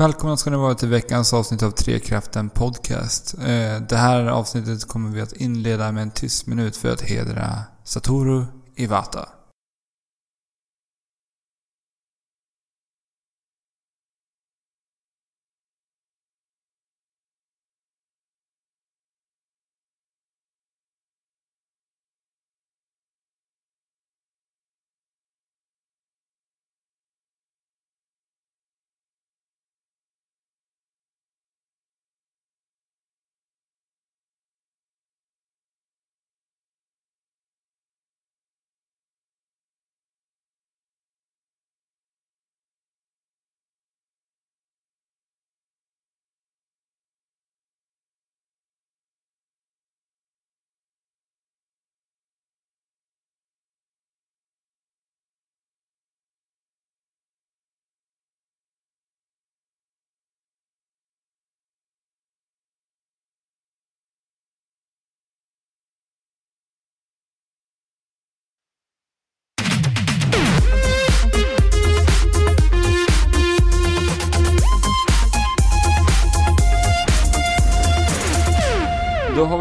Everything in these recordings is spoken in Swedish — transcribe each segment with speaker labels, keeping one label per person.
Speaker 1: Välkomna ska ni vara till veckans avsnitt av Trekraften Podcast. Eh, det här avsnittet kommer vi att inleda med en tyst minut för att hedra Satoru Iwata.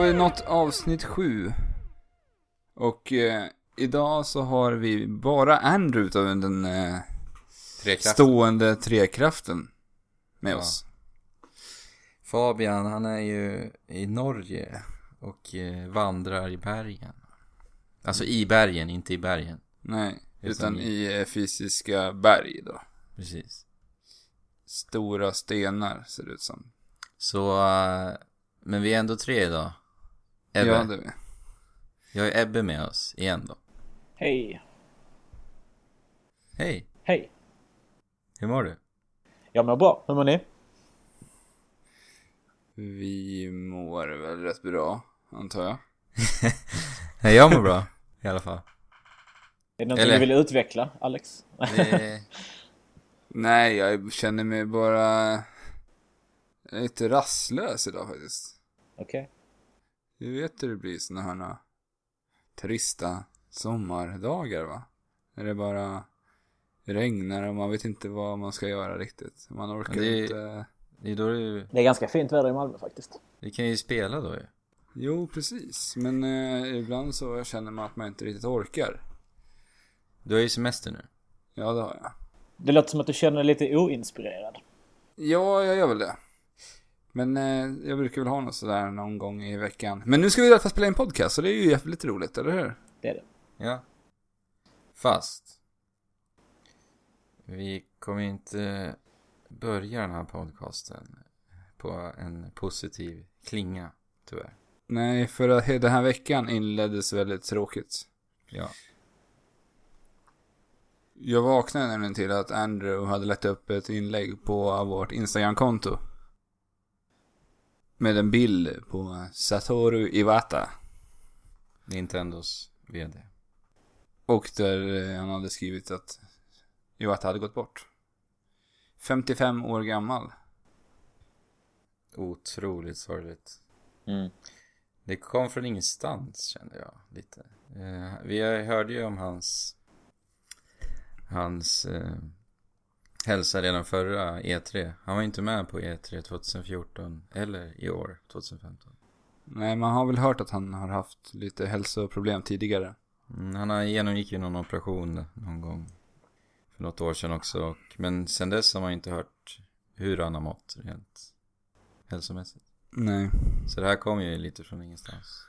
Speaker 1: Vi nått avsnitt sju. Och eh, idag så har vi bara Andrew utav den eh,
Speaker 2: Trekraften.
Speaker 1: stående trekraften med oss.
Speaker 2: Fabian, han är ju i Norge och eh, vandrar i bergen. Alltså i bergen, inte i bergen.
Speaker 1: Nej,
Speaker 2: Utan i
Speaker 1: eh, fysiska berg då.
Speaker 2: Precis.
Speaker 1: Stora stenar ser det ut som.
Speaker 2: Så, eh, men vi är ändå tre idag. Ebbe.
Speaker 1: Ja, det är vi.
Speaker 2: Jag har Ebbe med oss igen då.
Speaker 3: Hej.
Speaker 2: Hej,
Speaker 3: Hej.
Speaker 2: hur mår du?
Speaker 3: Jag mår bra. Hur mår ni?
Speaker 1: Vi mår väl rätt bra, antar jag.
Speaker 2: Nej, jag mår bra i alla fall.
Speaker 3: Är det någonting
Speaker 2: Eller-
Speaker 3: du vill utveckla, Alex?
Speaker 2: Det,
Speaker 1: Nej, jag känner mig bara lite rastlös idag faktiskt.
Speaker 3: Okej.
Speaker 1: Du vet hur det blir såna här trista sommardagar va? När det bara regnar och man vet inte vad man ska göra riktigt. Man orkar
Speaker 2: det-
Speaker 1: inte.
Speaker 2: det är då du,
Speaker 3: Det är ganska fint väder i Malmö faktiskt.
Speaker 2: du kan ju spela då ju.
Speaker 1: Jo, precis. Men eh, ibland så känner man att man inte riktigt orkar.
Speaker 2: Du har ju semester nu.
Speaker 1: Ja, det har jag.
Speaker 3: Det låter som att du känner dig lite oinspirerad.
Speaker 1: Ja, jag gör väl det. Men eh, jag brukar väl ha något sådär någon gång i veckan. Men nu ska vi i alla fall spela in podcast, så det är ju jävligt roligt, eller hur?
Speaker 3: Det är det.
Speaker 2: Ja. Fast. Vi kommer inte börja den här podcasten på en positiv klinga, tyvärr.
Speaker 1: Nej, för att den här veckan inleddes väldigt tråkigt.
Speaker 2: Ja.
Speaker 1: Jag vaknade nämligen till att Andrew hade lagt upp ett inlägg på vårt Instagram-konto. Med en bild på Satoru Iwata.
Speaker 2: Nintendos VD.
Speaker 1: Och där eh, han hade skrivit att Iwata hade gått bort. 55 år gammal.
Speaker 2: Otroligt sorgligt.
Speaker 3: Mm.
Speaker 2: Det kom från ingenstans, kände jag lite. Eh, vi hörde ju om hans... Hans eh, hälsa redan förra E3. Han var inte med på E3 2014 eller i år, 2015.
Speaker 1: Nej, man har väl hört att han har haft lite hälsoproblem tidigare.
Speaker 2: Mm, han har genomgick ju någon operation någon gång för något år sedan också. Och, men sen dess har man inte hört hur han har mått rent hälsomässigt.
Speaker 1: Nej.
Speaker 2: Så det här kom ju lite från ingenstans.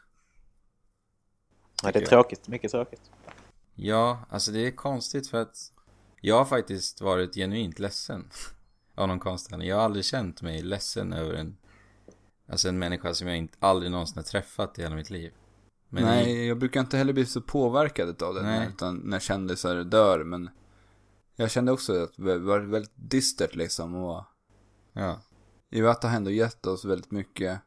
Speaker 3: Ja, det är tråkigt. Mycket tråkigt.
Speaker 2: Ja, alltså det är konstigt för att jag har faktiskt varit genuint ledsen av någon konstig anledning. Jag har aldrig känt mig ledsen över en, alltså en människa som jag inte, aldrig någonsin har träffat i hela mitt liv. Men
Speaker 1: Nej,
Speaker 2: i,
Speaker 1: jag brukar inte heller bli så påverkad av det. När- Utan när kändisar dör, men jag kände också att det var väldigt dystert liksom. Och
Speaker 2: ja,
Speaker 1: Iwata har ändå gett oss väldigt mycket.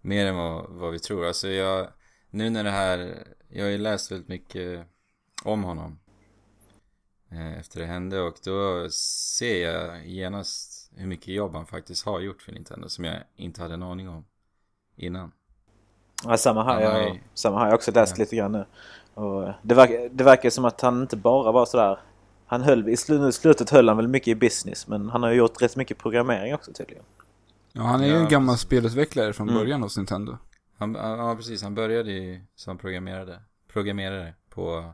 Speaker 2: mer än vad, vad vi tror. Alltså jag, nu när det här, jag har ju läst väldigt mycket om honom. Eh, Efter det hände och då ser jag genast hur mycket jobb han faktiskt har gjort för Nintendo som jag inte hade en aning om innan.
Speaker 3: Ja, samma här. Jag,
Speaker 2: ju-
Speaker 3: samma här. Jag har också läst
Speaker 2: Ja.
Speaker 3: lite grann nu. Och det, verkar, det verkar som att han inte bara var sådär Han höll, i slu- slutet höll han väl mycket i business men han har ju gjort rätt mycket programmering också tydligen.
Speaker 1: Ja, han är ju
Speaker 2: Ja,
Speaker 1: en gammal spelutvecklare från
Speaker 3: Mm.
Speaker 1: början hos Nintendo.
Speaker 2: Han, ja, precis. Han började ju som programmerare, programmerare på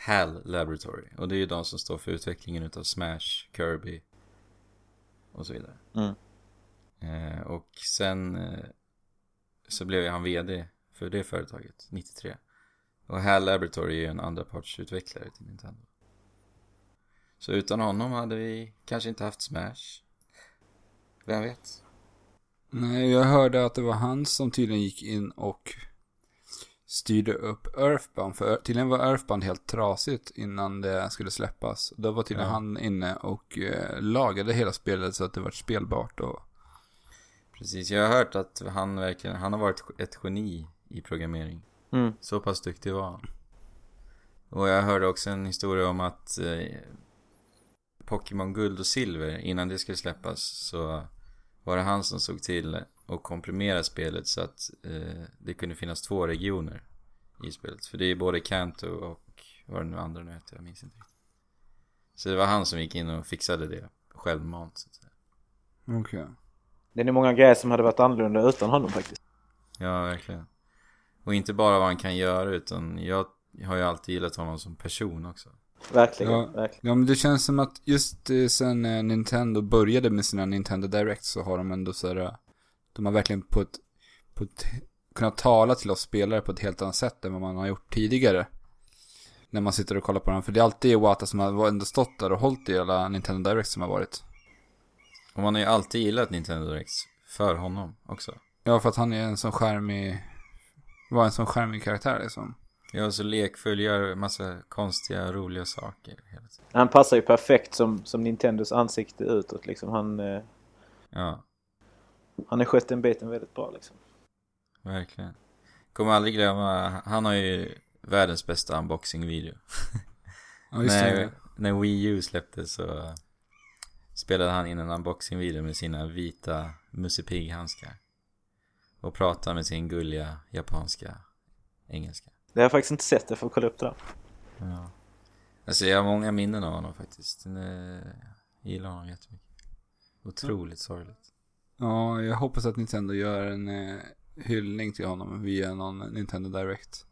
Speaker 2: HAL Laboratory. Och det är ju de som står för utvecklingen utav Smash, Kirby och så vidare.
Speaker 3: Mm.
Speaker 2: Eh, och sen eh, så blev han vd för det företaget, 93. Och HAL Laboratory är ju en andrapartsutvecklare till Nintendo. Så utan honom hade vi kanske inte haft Smash. Vem vet?
Speaker 1: Nej, jag hörde att det var han som tydligen gick in och styrde upp Earthbound. För tydligen var Earthbound helt trasigt innan det skulle släppas. Då var tydligen
Speaker 2: Ja.
Speaker 1: han inne och eh, lagade hela spelet så att det var spelbart. Och,
Speaker 2: Precis, jag har hört att han verkligen, han har varit ett geni i programmering.
Speaker 3: Mm.
Speaker 2: Så pass duktig var han. Och jag hörde också en historia om att eh, Pokémon Guld och Silver, innan det skulle släppas, så var det han som såg till att komprimera spelet så att eh, det kunde finnas två regioner i spelet. För det är både Kanto och vad det nu andra nu heter, jag minns inte riktigt. Så det var han som gick in och fixade det självmant. Så att säga.
Speaker 1: okej.
Speaker 3: Det är nog många grejer som hade varit annorlunda utan honom faktiskt.
Speaker 2: Ja, verkligen. Och inte bara vad han kan göra utan jag har ju alltid gillat honom som person också.
Speaker 3: Verkligen,
Speaker 1: Ja.
Speaker 3: verkligen.
Speaker 1: Ja, men det känns som att just eh, sen eh, Nintendo började med sina Nintendo Direct så har de ändå så här, de har verkligen på ett, på ett, kunnat tala till oss spelare på ett helt annat sätt än vad man har gjort tidigare. När man sitter och kollar på dem. För det är alltid Iwata som har ändå stått där och hållit i alla Nintendo Direct som har varit.
Speaker 2: Och man har ju alltid gillat Nintendo Direct för honom också.
Speaker 1: Ja, för att han är en sån skärmig, var en sån skärmig karaktär liksom.
Speaker 2: Jag är så lekfull, gör massa konstiga, roliga saker.
Speaker 3: Han passar ju perfekt som, som Nintendos ansikte utåt liksom. Han, eh,
Speaker 2: Ja,
Speaker 3: han har skött den biten väldigt bra liksom.
Speaker 2: verkligen. Kommer aldrig glömma, han har ju världens bästa unboxing-video.
Speaker 1: Ja, just
Speaker 2: när,
Speaker 1: det.
Speaker 2: när Wii U släpptes så spelade han in en unboxing-video med sina vita Musse Pigg-handskar. Och pratade med sin gulliga japanska engelska.
Speaker 3: Det har jag faktiskt inte sett, jag får kolla upp det där.
Speaker 2: Ja. Alltså jag har många minnen av honom faktiskt. Jag gillar honom jättemycket. Otroligt sorgligt.
Speaker 1: Ja, jag hoppas att Nintendo gör en eh, hyllning till honom via någon Nintendo Direct.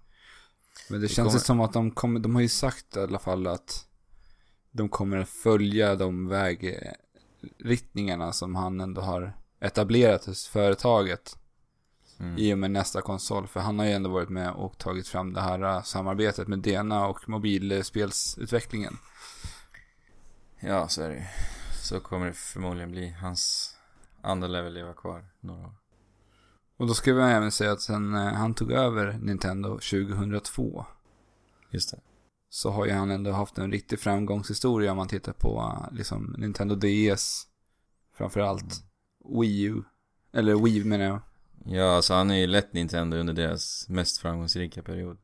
Speaker 1: Men det,
Speaker 2: Det
Speaker 1: känns
Speaker 2: kommer-
Speaker 1: som att de kommer, de har ju sagt i alla fall att de kommer att följa de vägriktningarna som han ändå har etablerat hos företaget
Speaker 2: Mm.
Speaker 1: i och med nästa konsol. För han har ju ändå varit med och tagit fram det här eh, samarbetet med Dena och mobilspelsutvecklingen.
Speaker 2: Ja, så är det ju. Så kommer det förmodligen bli. Hans andra lär väl leva kvar några år.
Speaker 1: Och då ska vi även säga att sen eh, han tog över Nintendo 2002
Speaker 2: Just det.
Speaker 1: så har ju han ändå haft en riktig framgångshistoria om man tittar på eh, liksom Nintendo DS framförallt Wii U eller Wii menar jag.
Speaker 2: Ja, alltså han är ju lätt Nintendo under deras mest framgångsrika period.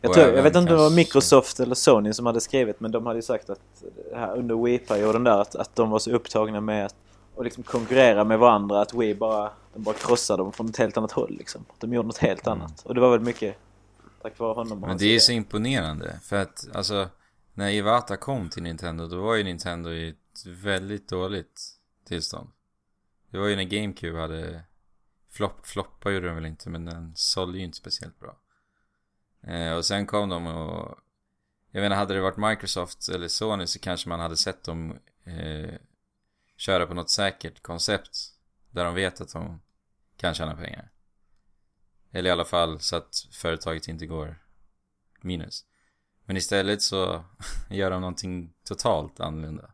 Speaker 3: Jag, tror, jag vet inte om det var Microsoft eller Sony som hade skrivit men de hade ju sagt att här under Wii-perioden där att, att de var så upptagna med att och liksom konkurrera med varandra att Wii bara, de bara krossade dem från ett helt annat håll liksom. De gjorde något helt
Speaker 2: Mm.
Speaker 3: annat. Och det var väl mycket tack vare honom
Speaker 2: Men det är
Speaker 3: idé.
Speaker 2: så imponerande. För att, alltså, när Iwata kom till Nintendo, då var ju Nintendo i ett väldigt dåligt tillstånd. Det var ju när GameCube hade flopp, floppa gjorde den väl inte, men den sålde ju inte speciellt bra. Eh, och sen kom de och, jag menar, hade det varit Microsoft eller Sony så kanske man hade sett dem eh, köra på något säkert koncept. Där de vet att de kan tjäna pengar. Eller i alla fall så att företaget inte går minus. Men istället så gör de någonting totalt annorlunda.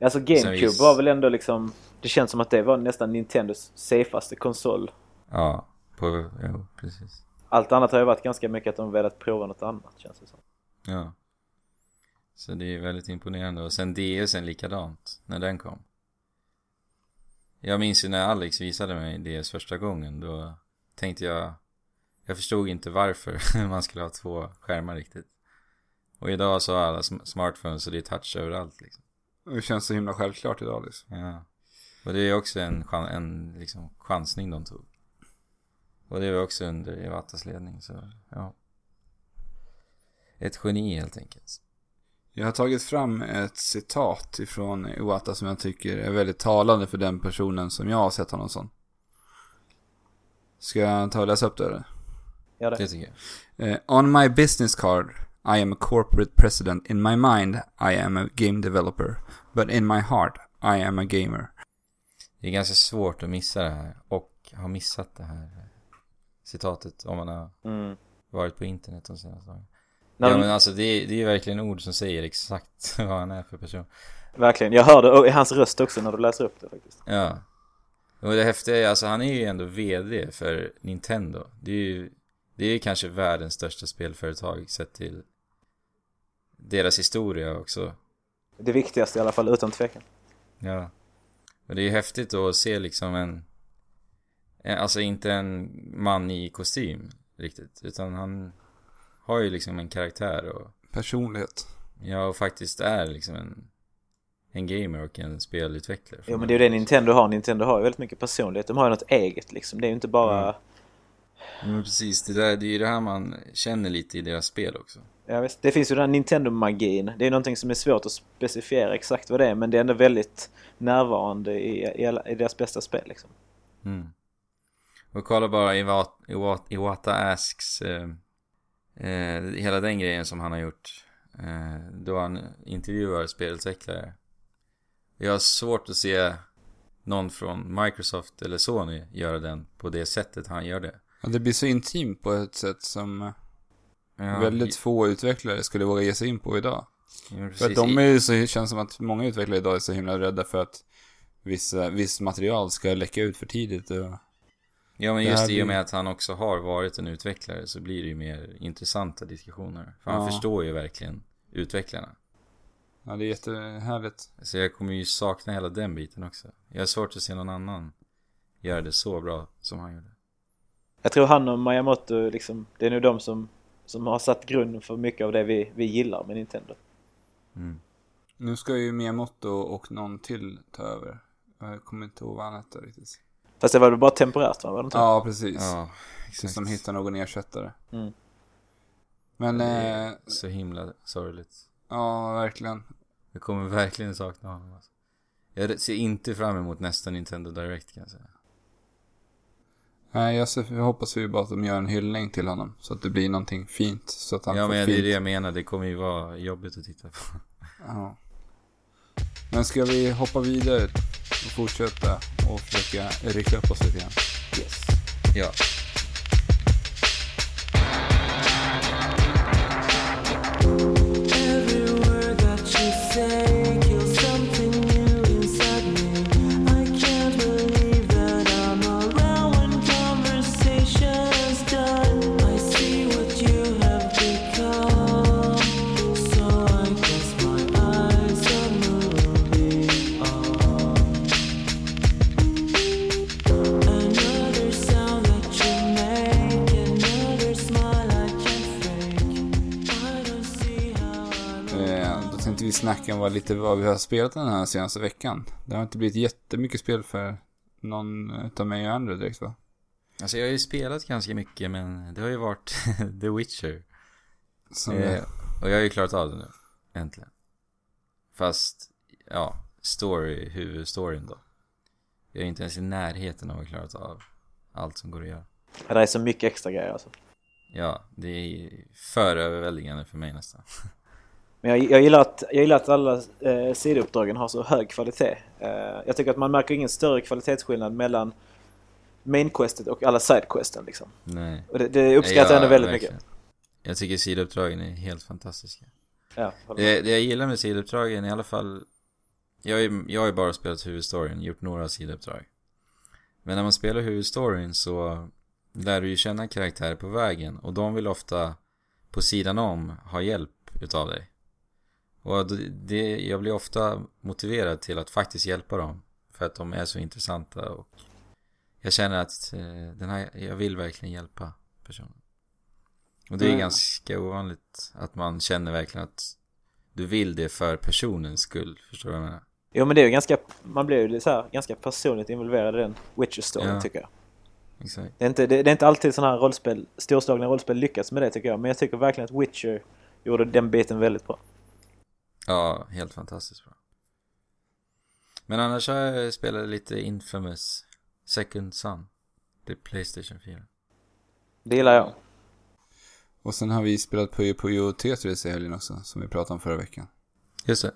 Speaker 3: Alltså GameCube
Speaker 2: vis-
Speaker 3: var väl ändå liksom, det känns som att det var nästan Nintendos safeaste konsol.
Speaker 2: Ja, på, jo, precis.
Speaker 3: Allt annat har ju varit ganska mycket att de velat prova något annat känns det som.
Speaker 2: Ja. Så det är väldigt imponerande. Och sen DSen likadant, när den kom. Jag minns ju när Alex visade mig DS första gången, då tänkte jag... Jag förstod inte varför man skulle ha två skärmar riktigt. Och idag så har alla sm- smartphones och det är touch överallt liksom.
Speaker 1: Det känns så himla självklart idag liksom.
Speaker 2: Ja. Och det är också en, chan- en liksom, chansning de tog. Och det var också under Iwatas ledning, så ja. Ett geni helt enkelt.
Speaker 1: Jag har tagit fram ett citat ifrån Iwata som jag tycker är väldigt talande för den personen som jag har sett honom som. Ska jag ta och läsa upp det eller?
Speaker 3: Gör det.
Speaker 2: Det tycker jag.
Speaker 1: Eh, on my business card, I am a corporate president. In my mind, I am a game developer. But in my heart, I am a gamer.
Speaker 2: Det är ganska svårt att missa det här och ha missat det här citatet om man har
Speaker 3: Mm.
Speaker 2: varit på internet de senaste dagarna. Ja men alltså det är, det är ju verkligen ord som säger exakt vad han är för person.
Speaker 3: Verkligen. Jag hörde i hans röst också när du läser upp det faktiskt.
Speaker 2: Ja. Och det häftiga är, alltså han är ju ändå VD för Nintendo. Det är ju, det är ju kanske världens största spelföretag sett till deras historia också.
Speaker 3: Det viktigaste i alla fall, utan tvekan.
Speaker 2: Ja. Och det är ju häftigt då att se liksom en, en, alltså inte en man i kostym riktigt, utan han har ju liksom en karaktär och,
Speaker 1: Personlighet.
Speaker 2: ja och faktiskt är liksom en, en gamer och en spelutvecklare.
Speaker 3: Jo men det är ju det Nintendo har. Nintendo har ju väldigt mycket personlighet. De har ju något eget liksom. Det är ju inte bara...
Speaker 2: Mm. Men precis, det, där, det är ju det här man känner lite i deras spel också.
Speaker 3: Ja, visst. Det finns ju den här Nintendo-magin. Det är någonting som är svårt att specifiera exakt vad det är men det är ändå väldigt närvarande i, i, alla, i deras bästa spel liksom.
Speaker 2: Mm. Och kolla bara Iwata, Iwata, Iwata Asks eh, eh, hela den grejen som han har gjort eh, då han intervjuar spelutvecklare. Jag har svårt att se någon från Microsoft eller Sony göra den på det sättet han gör det.
Speaker 1: Ja, det blir så intimt på ett sätt som
Speaker 2: Ja,
Speaker 1: väldigt få utvecklare skulle våga ge sig in på idag.
Speaker 2: ja,
Speaker 1: För att de är ju så, känns som att många utvecklare idag är så himla rädda för att vissa, viss material ska läcka ut för tidigt och...
Speaker 2: Ja men just i och med att han också har varit en utvecklare så blir det ju mer intressanta diskussioner. För han
Speaker 1: Ja.
Speaker 2: förstår ju verkligen utvecklarna.
Speaker 1: Ja, det är jättehärligt.
Speaker 2: Så jag kommer ju sakna hela den biten också. Jag har svårt att se någon annan göra det så bra som han gjorde.
Speaker 3: Jag tror han och Miyamoto liksom, det är nog de som, som har satt grunden för mycket av det vi, vi gillar med Nintendo.
Speaker 2: Mm.
Speaker 1: Nu ska ju Miyamoto och någon till ta över. Jag kommer inte ihåg vad han hette riktigt.
Speaker 3: Fast det var väl bara temporärt va? Var det inte?
Speaker 1: Ja, precis.
Speaker 2: Ja,
Speaker 1: Tills de hittar någon ersättare.
Speaker 3: Mm.
Speaker 1: Men,
Speaker 2: Det
Speaker 1: eh,
Speaker 2: är så himla sorgligt.
Speaker 1: ja, verkligen.
Speaker 2: Jag kommer verkligen sakna honom alltså. Jag ser inte fram emot nästa Nintendo Direct kan jag säga.
Speaker 1: Nej, jag, ser, jag hoppas ju bara att de gör en hyllning till honom. Så att det blir någonting fint. Så att han
Speaker 2: Ja
Speaker 1: får
Speaker 2: men det
Speaker 1: fint.
Speaker 2: är det jag menar, det kommer ju vara jobbigt att titta på.
Speaker 1: Ja. Men ska vi hoppa vidare och fortsätta och försöka rycka upp oss lite grann?
Speaker 3: Yes.
Speaker 2: Ja.
Speaker 1: Då tänkte vi snacka om vad, lite vad vi har spelat den här senaste veckan. Det har inte blivit jättemycket spel för någon utav mig och andra direkt va?
Speaker 2: Alltså jag har ju spelat ganska mycket men det har ju varit The Witcher. Eh, och jag har ju klarat av det nu. Äntligen. Fast, ja, story, huvudstoryn då. Jag är inte ens i närheten av att klarat av allt som går att göra.
Speaker 3: Det är så mycket extra grejer alltså.
Speaker 2: Ja, det är för överväldigande för mig nästan.
Speaker 3: Men jag, jag, gillar att, jag gillar att alla eh, sidouppdragen har så hög kvalitet. Eh, jag tycker att man märker ingen större kvalitetsskillnad mellan main-questet och alla side-questen liksom.
Speaker 2: Nej.
Speaker 3: Och det, det uppskattar jag ändå väldigt
Speaker 2: verkligen.
Speaker 3: mycket.
Speaker 2: Jag tycker sidouppdragen är helt fantastiska.
Speaker 3: Ja.
Speaker 2: Det, det jag gillar med sidouppdragen i alla fall jag, jag har ju bara spelat huvudstoryn, gjort några sidouppdrag Men när man spelar huvudstoryn så lär du ju känna karaktärer på vägen och de vill ofta på sidan om ha hjälp utav dig Och det- jag blir ofta motiverad till att faktiskt hjälpa dem För att de är så intressanta och jag känner att eh, den här, jag vill verkligen hjälpa personen Och det är
Speaker 1: Mm.
Speaker 2: ganska ovanligt att man känner verkligen att du vill det för personens skull, förstår du vad jag menar?
Speaker 3: Jo men det är ju ganska, man blir ju så här, ganska personligt involverad i den Witcher-storyn
Speaker 2: Ja.
Speaker 3: tycker jag.
Speaker 2: Exakt.
Speaker 3: Det är inte, det, det är inte alltid sådana här rollspel, storslagna rollspel lyckas med det tycker jag. Men jag tycker verkligen att Witcher gjorde den biten väldigt bra.
Speaker 2: Ja, helt fantastiskt bra. Men annars har jag spelat lite Infamous Second Son. Det är Playstation 4.
Speaker 3: Det gillar jag.
Speaker 1: Och sen har vi spelat Puyo Puyo Tetris i helgen också, som vi pratade om förra veckan.
Speaker 2: Just det.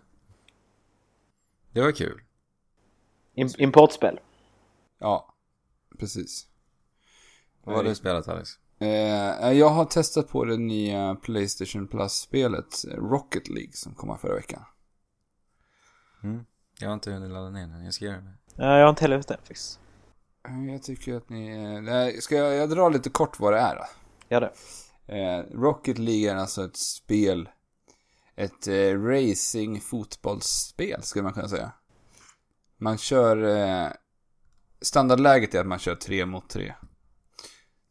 Speaker 2: Det var kul.
Speaker 3: Im- importspel.
Speaker 1: Ja, precis.
Speaker 2: Vad har du spelat Alex?
Speaker 1: Eh, jag har testat på det nya Playstation Plus-spelet Rocket League som kom förra veckan.
Speaker 2: Mm. Jag har inte hunnit ladda ner den, jag ska göra det.
Speaker 3: Ja, jag har inte heller gjort det faktiskt.
Speaker 1: Eh, Jag tycker att ni... eh, nej, Ska jag, jag dra lite kort vad det är då?
Speaker 3: Gör det.
Speaker 1: Eh, Rocket League är alltså ett spel, ett eh, racing fotbollsspel skulle man kunna säga. Man kör, eh, standardläget är att man kör tre mot tre.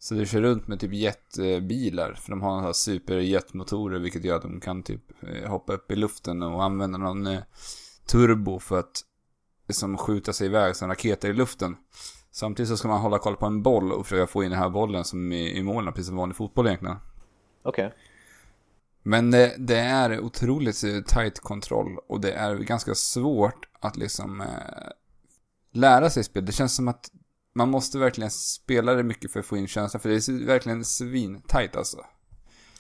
Speaker 1: Så du kör runt med typ jetbilar, för de har några superjetmotorer vilket gör att de kan typ eh, hoppa upp i luften och använda någon eh, turbo för att liksom skjuta sig iväg som raketer i luften. Samtidigt så ska man hålla koll på en boll och försöka få in den här bollen som i, i målen, precis som vanlig fotboll egentligen.
Speaker 3: Okej.
Speaker 1: Men det, det är otroligt eh, tight kontroll och det är ganska svårt att liksom eh, lära sig spel. Det känns som att man måste verkligen spela det mycket för att få in känslan, för det är verkligen svin-tight alltså.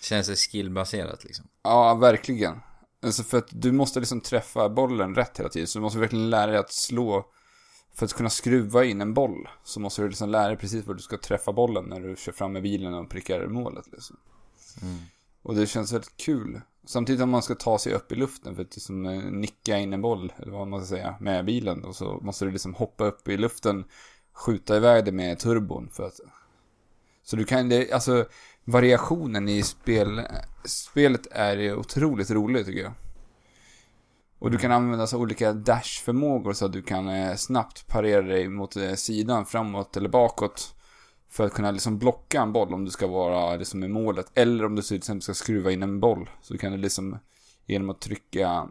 Speaker 2: Känns det skillbaserat liksom?
Speaker 1: Ja, verkligen. Alltså för att du måste liksom träffa bollen rätt hela tiden, så du måste verkligen lära dig att slå för att kunna skruva in en boll så måste du liksom lära dig precis var du ska träffa bollen när du kör fram med bilen och prickar målet liksom.
Speaker 2: Mm.
Speaker 1: Och det känns väldigt kul. Samtidigt om man ska ta sig upp i luften för att liksom eh, nicka in en boll, eller vad man ska säga, med bilen. Och så måste du liksom hoppa upp i luften, skjuta iväg det med turbon för att... Så du kan, det, alltså variationen i spel, spelet är otroligt rolig tycker jag. Och du kan använda så olika dash-förmågor så att du kan eh, snabbt parera dig mot eh, sidan, framåt eller bakåt. För att kunna liksom blocka en boll om du ska vara liksom i målet. Eller om du till exempel ska skruva in en boll. Så kan du liksom genom att trycka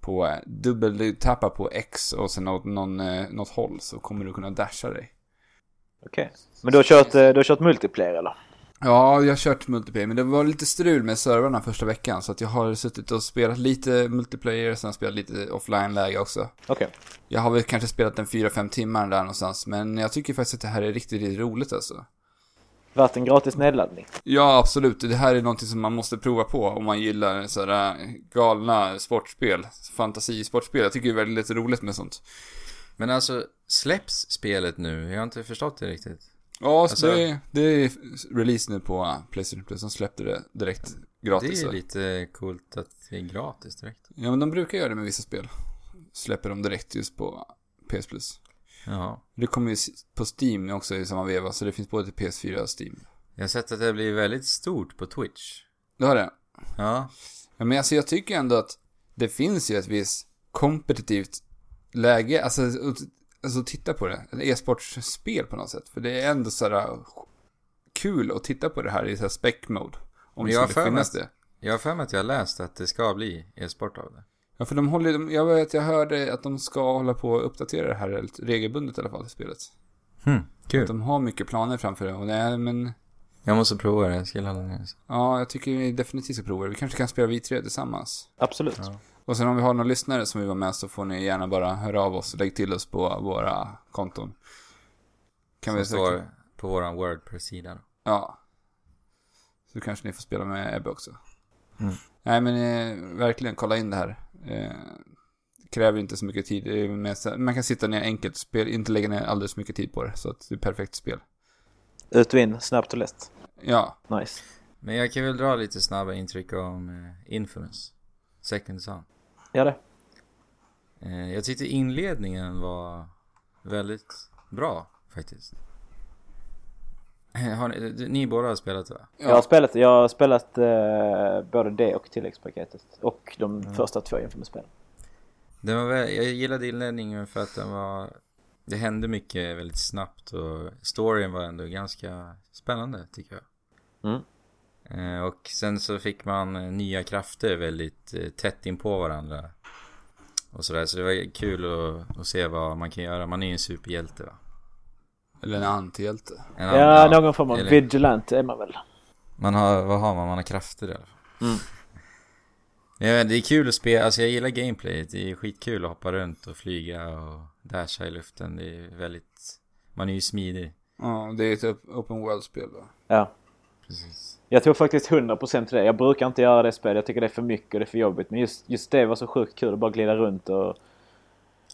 Speaker 1: på dubbeltappa på X och sen åt någon, eh, något håll så kommer du kunna dasha dig.
Speaker 3: Okej. Men du har kört, eh, du har kört multiplayer eller?
Speaker 1: Ja, jag har kört multiplayer, men det var lite strul med servrarna första veckan. Så att jag har suttit och spelat lite multiplayer, sen spelat lite offline-läge också.
Speaker 3: Okej.
Speaker 1: Jag har väl kanske spelat en 4-5 timmar där någonstans, men jag tycker faktiskt att det här är riktigt, riktigt roligt alltså.
Speaker 3: Värt en gratis nedladdning.
Speaker 1: Ja, absolut. Det här är någonting som man måste prova på om man gillar sådär galna sportspel, fantasisportspel. Jag tycker det är väldigt roligt med sånt.
Speaker 2: Men alltså, släpps spelet nu? Jag har inte förstått det riktigt.
Speaker 1: Ja, så
Speaker 2: Alltså-
Speaker 1: det, det är release nu på Playstation Plus. De släppte det direkt gratis.
Speaker 2: det är lite coolt att det är gratis direkt.
Speaker 1: Ja, men de brukar göra det med vissa spel. Släpper de direkt just på PS Plus.
Speaker 2: Ja.
Speaker 1: Det kommer ju på Steam också i samma veva, så det finns både till PS4 och Steam.
Speaker 2: Jag har sett att det blir väldigt stort på Twitch.
Speaker 1: Det har det.
Speaker 2: Ja.
Speaker 1: Ja, men alltså jag tycker ändå att det finns ju ett visst kompetitivt läge, alltså, alltså titta på det. Ett e-sportspel på något sätt. För det är ändå sådär kul att titta på det här i såhär spec mode. Om det skulle finnas det.
Speaker 2: Jag har för mig att jag har läst att det ska bli e-sport av det.
Speaker 1: Ja, för de håller, de- jag vet, jag hörde att de ska hålla på och uppdatera det här regelbundet i alla fall, spelet.
Speaker 2: Hmm, kul.
Speaker 1: De har mycket planer framför det och det är, men
Speaker 2: Jag måste prova det, jag ska ladda ner det.
Speaker 1: ja, jag tycker vi definitivt ska prova det. Vi kanske kan spela vi tre tillsammans.
Speaker 3: Absolut.
Speaker 2: Ja.
Speaker 1: Och sen om vi har några lyssnare som vill vara med så får ni gärna bara höra av oss och lägg till oss på våra konton. Kan
Speaker 2: Som
Speaker 1: vi
Speaker 2: står på våran Wordpress-sida.
Speaker 1: Ja. Så kanske ni får spela med Ebbe också.
Speaker 2: Mm.
Speaker 1: Nej men eh, verkligen kolla in det här. Eh, kräver inte så mycket tid. Man kan sitta ner enkelt spel, inte lägga ner alldeles mycket tid på det. Så att det är perfekt spel.
Speaker 3: Ut och in, snabbt och lätt.
Speaker 1: Ja,
Speaker 3: Nice.
Speaker 2: Men jag kan väl dra lite snabba intryck om eh, Infamous. Second Son.
Speaker 3: Gör det.
Speaker 2: Eh, jag tyckte inledningen var väldigt bra faktiskt. Har ni, ni båda har spelat det va?
Speaker 3: Jag har spelat, jag har spelat eh, både det och tilläggspaketet. Och de
Speaker 2: Mm.
Speaker 3: första två Infamous-spelen.
Speaker 2: Den var väl, jag gillade inledningen för att den var... Det hände mycket väldigt snabbt och storyn var ändå ganska spännande tycker jag.
Speaker 3: Mm.
Speaker 2: Eh, och sen så fick man eh, nya krafter väldigt eh, tätt in på varandra. Och sådär, så det var kul att, att se vad man kan göra. Man är ju en superhjälte va?
Speaker 1: Eller en antihjälte.
Speaker 2: En
Speaker 3: Ja,
Speaker 2: annan-
Speaker 3: någon form av
Speaker 2: eller-
Speaker 3: vigilante är man väl.
Speaker 2: Man har, vad har man? Man har krafter i alla fall.
Speaker 3: Mm.
Speaker 2: Ja, det är kul att spela, alltså jag gillar gameplayet. Det är skitkul att hoppa runt och flyga och dasha i luften. Det är väldigt, man är ju smidig.
Speaker 1: Ja, det är ett op- open world-spel då.
Speaker 3: Ja.
Speaker 2: Precis.
Speaker 3: Jag tror faktiskt 100% till det. Jag brukar inte göra det spelet. Jag tycker det är för mycket och det är för jobbigt. Men just, just det var så sjukt kul att bara glida runt och,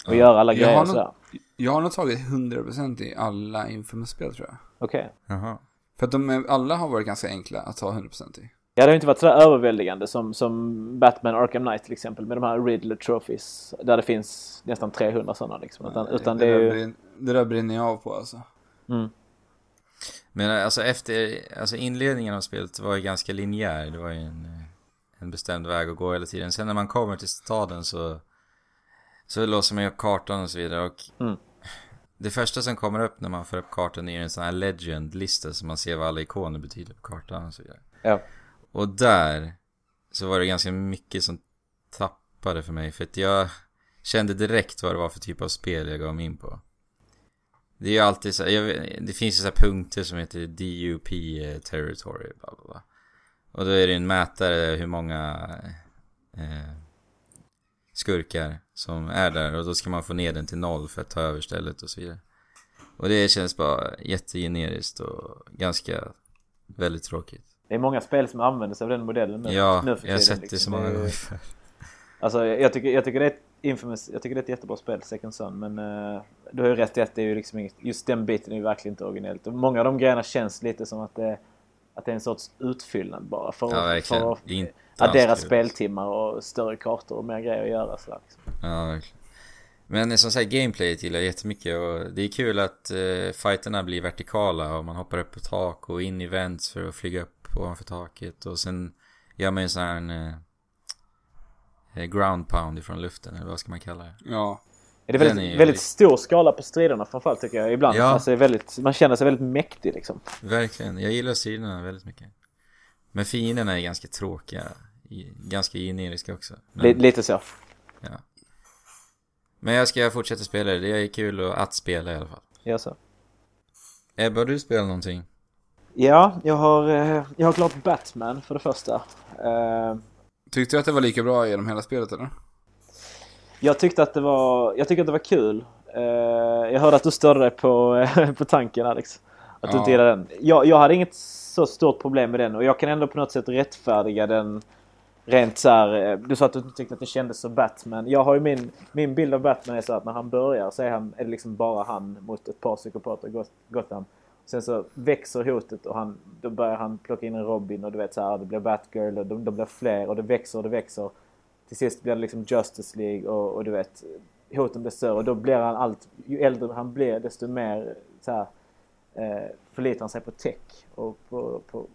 Speaker 3: och
Speaker 2: Ja.
Speaker 3: göra alla
Speaker 1: Jag
Speaker 3: grejer
Speaker 1: har nog-
Speaker 3: sådär.
Speaker 1: Jag har nog tagit 100% i alla Infamous-spel tror jag.
Speaker 3: Okej.
Speaker 2: Jaha.
Speaker 1: För att de är, alla har varit ganska enkla att ta 100% i.
Speaker 3: Ja, det har inte varit sådär överväldigande som, som Batman Arkham Knight till exempel. Med de här Riddler Trophies. Där det finns nästan 300 sådana liksom. Utan, utan det är
Speaker 1: där
Speaker 3: ju...
Speaker 1: brin- det där brinner jag av på alltså.
Speaker 3: Mm.
Speaker 2: Men alltså efter, alltså inledningen av spelet var ju ganska linjär. Det var ju en, en bestämd väg att gå hela tiden. Sen när man kommer till staden så, så låser man ju upp kartan och så vidare. Och
Speaker 3: Mm.
Speaker 2: det första som kommer upp när man får upp kartan är en sån här legend-lista så man ser vad alla ikoner betyder på kartan och så vidare.
Speaker 3: Ja.
Speaker 2: Och där så var det ganska mycket som tappade för mig. För att jag kände direkt vad det var för typ av spel jag gav mig in på. Det är ju alltid så jag, det finns ju så punkter som heter DUP eh, territory, bla bla bla. Och då är det en mätare hur många eh, skurkar som är där och då ska man få ner den till noll för att ta över stället och så vidare. Och det känns bara jättegeneriskt och ganska väldigt tråkigt.
Speaker 3: Det är många spel som använder sig av den modellen nu.
Speaker 2: Ja,
Speaker 3: nu för
Speaker 2: jag har sett det
Speaker 3: liksom.
Speaker 2: så många gånger.
Speaker 3: Alltså jag tycker, jag tycker det är ett Infamous, jag tycker det är ett jättebra spel, Second Son. Men uh, du har ju rätt i att det är ju liksom inget, just den biten är ju verkligen inte originellt. Och många av de grejerna känns lite som att det, att det är en sorts utfyllnad bara. För,
Speaker 2: Ja,
Speaker 3: för att
Speaker 2: Det
Speaker 3: addera speltimmar och större kartor och mer grejer att göra. Så liksom.
Speaker 2: Ja, verkligen. Men som sagt, gameplayet gillar jag jättemycket och det är kul att uh, fighterna blir vertikala och man hoppar upp på tak och in i vents för att flyga upp ovanför taket och sen gör man en sån här eh, ground pound ifrån luften eller vad ska man kalla det?
Speaker 1: Ja.
Speaker 3: Är det
Speaker 2: Den
Speaker 3: väldigt,
Speaker 2: är ju
Speaker 3: väldigt stor skala på striderna framförallt tycker jag ibland.
Speaker 2: Ja.
Speaker 3: Alltså, är väldigt, man känner sig väldigt mäktig liksom.
Speaker 2: Verkligen, jag gillar striderna väldigt mycket. Men fienderna är ganska tråkiga, ganska generiska också. Men,
Speaker 3: Li- lite så.
Speaker 2: ja. Men jag ska fortsätta spela det, det är kul att, spela i alla fall.
Speaker 3: Gör så.
Speaker 2: Ebba, har du spelat någonting?
Speaker 3: Ja, jag har, eh, jag har klart Batman för det första. Eh,
Speaker 1: Tyckte du att det var lika bra genom hela spelet eller?
Speaker 3: Jag tyckte att det var, jag tyckte att det var kul. Eh, jag hörde att du störde dig på, på tanken Alex. Att du
Speaker 1: Ja.
Speaker 3: inte gillade den. Jag, jag hade inget så stort problem med den och jag kan ändå på något sätt rättfärdiga den rent så här. Eh, du sa att du inte tyckte att det kändes som Batman. Jag har ju min, min bild av Batman är så att när han börjar så är, han, är det liksom bara han mot ett par psykopater i Gotham. Sen så växer hotet och han, då börjar han plocka in en Robin och du vet så här, det blir Batgirl och de, de blir fler och det växer och det växer. Till sist blir det liksom Justice League och, och du vet hoten blir större och då blir han allt, ju äldre han blir desto mer så här, eh, förlitar han sig på tech. Och på, på,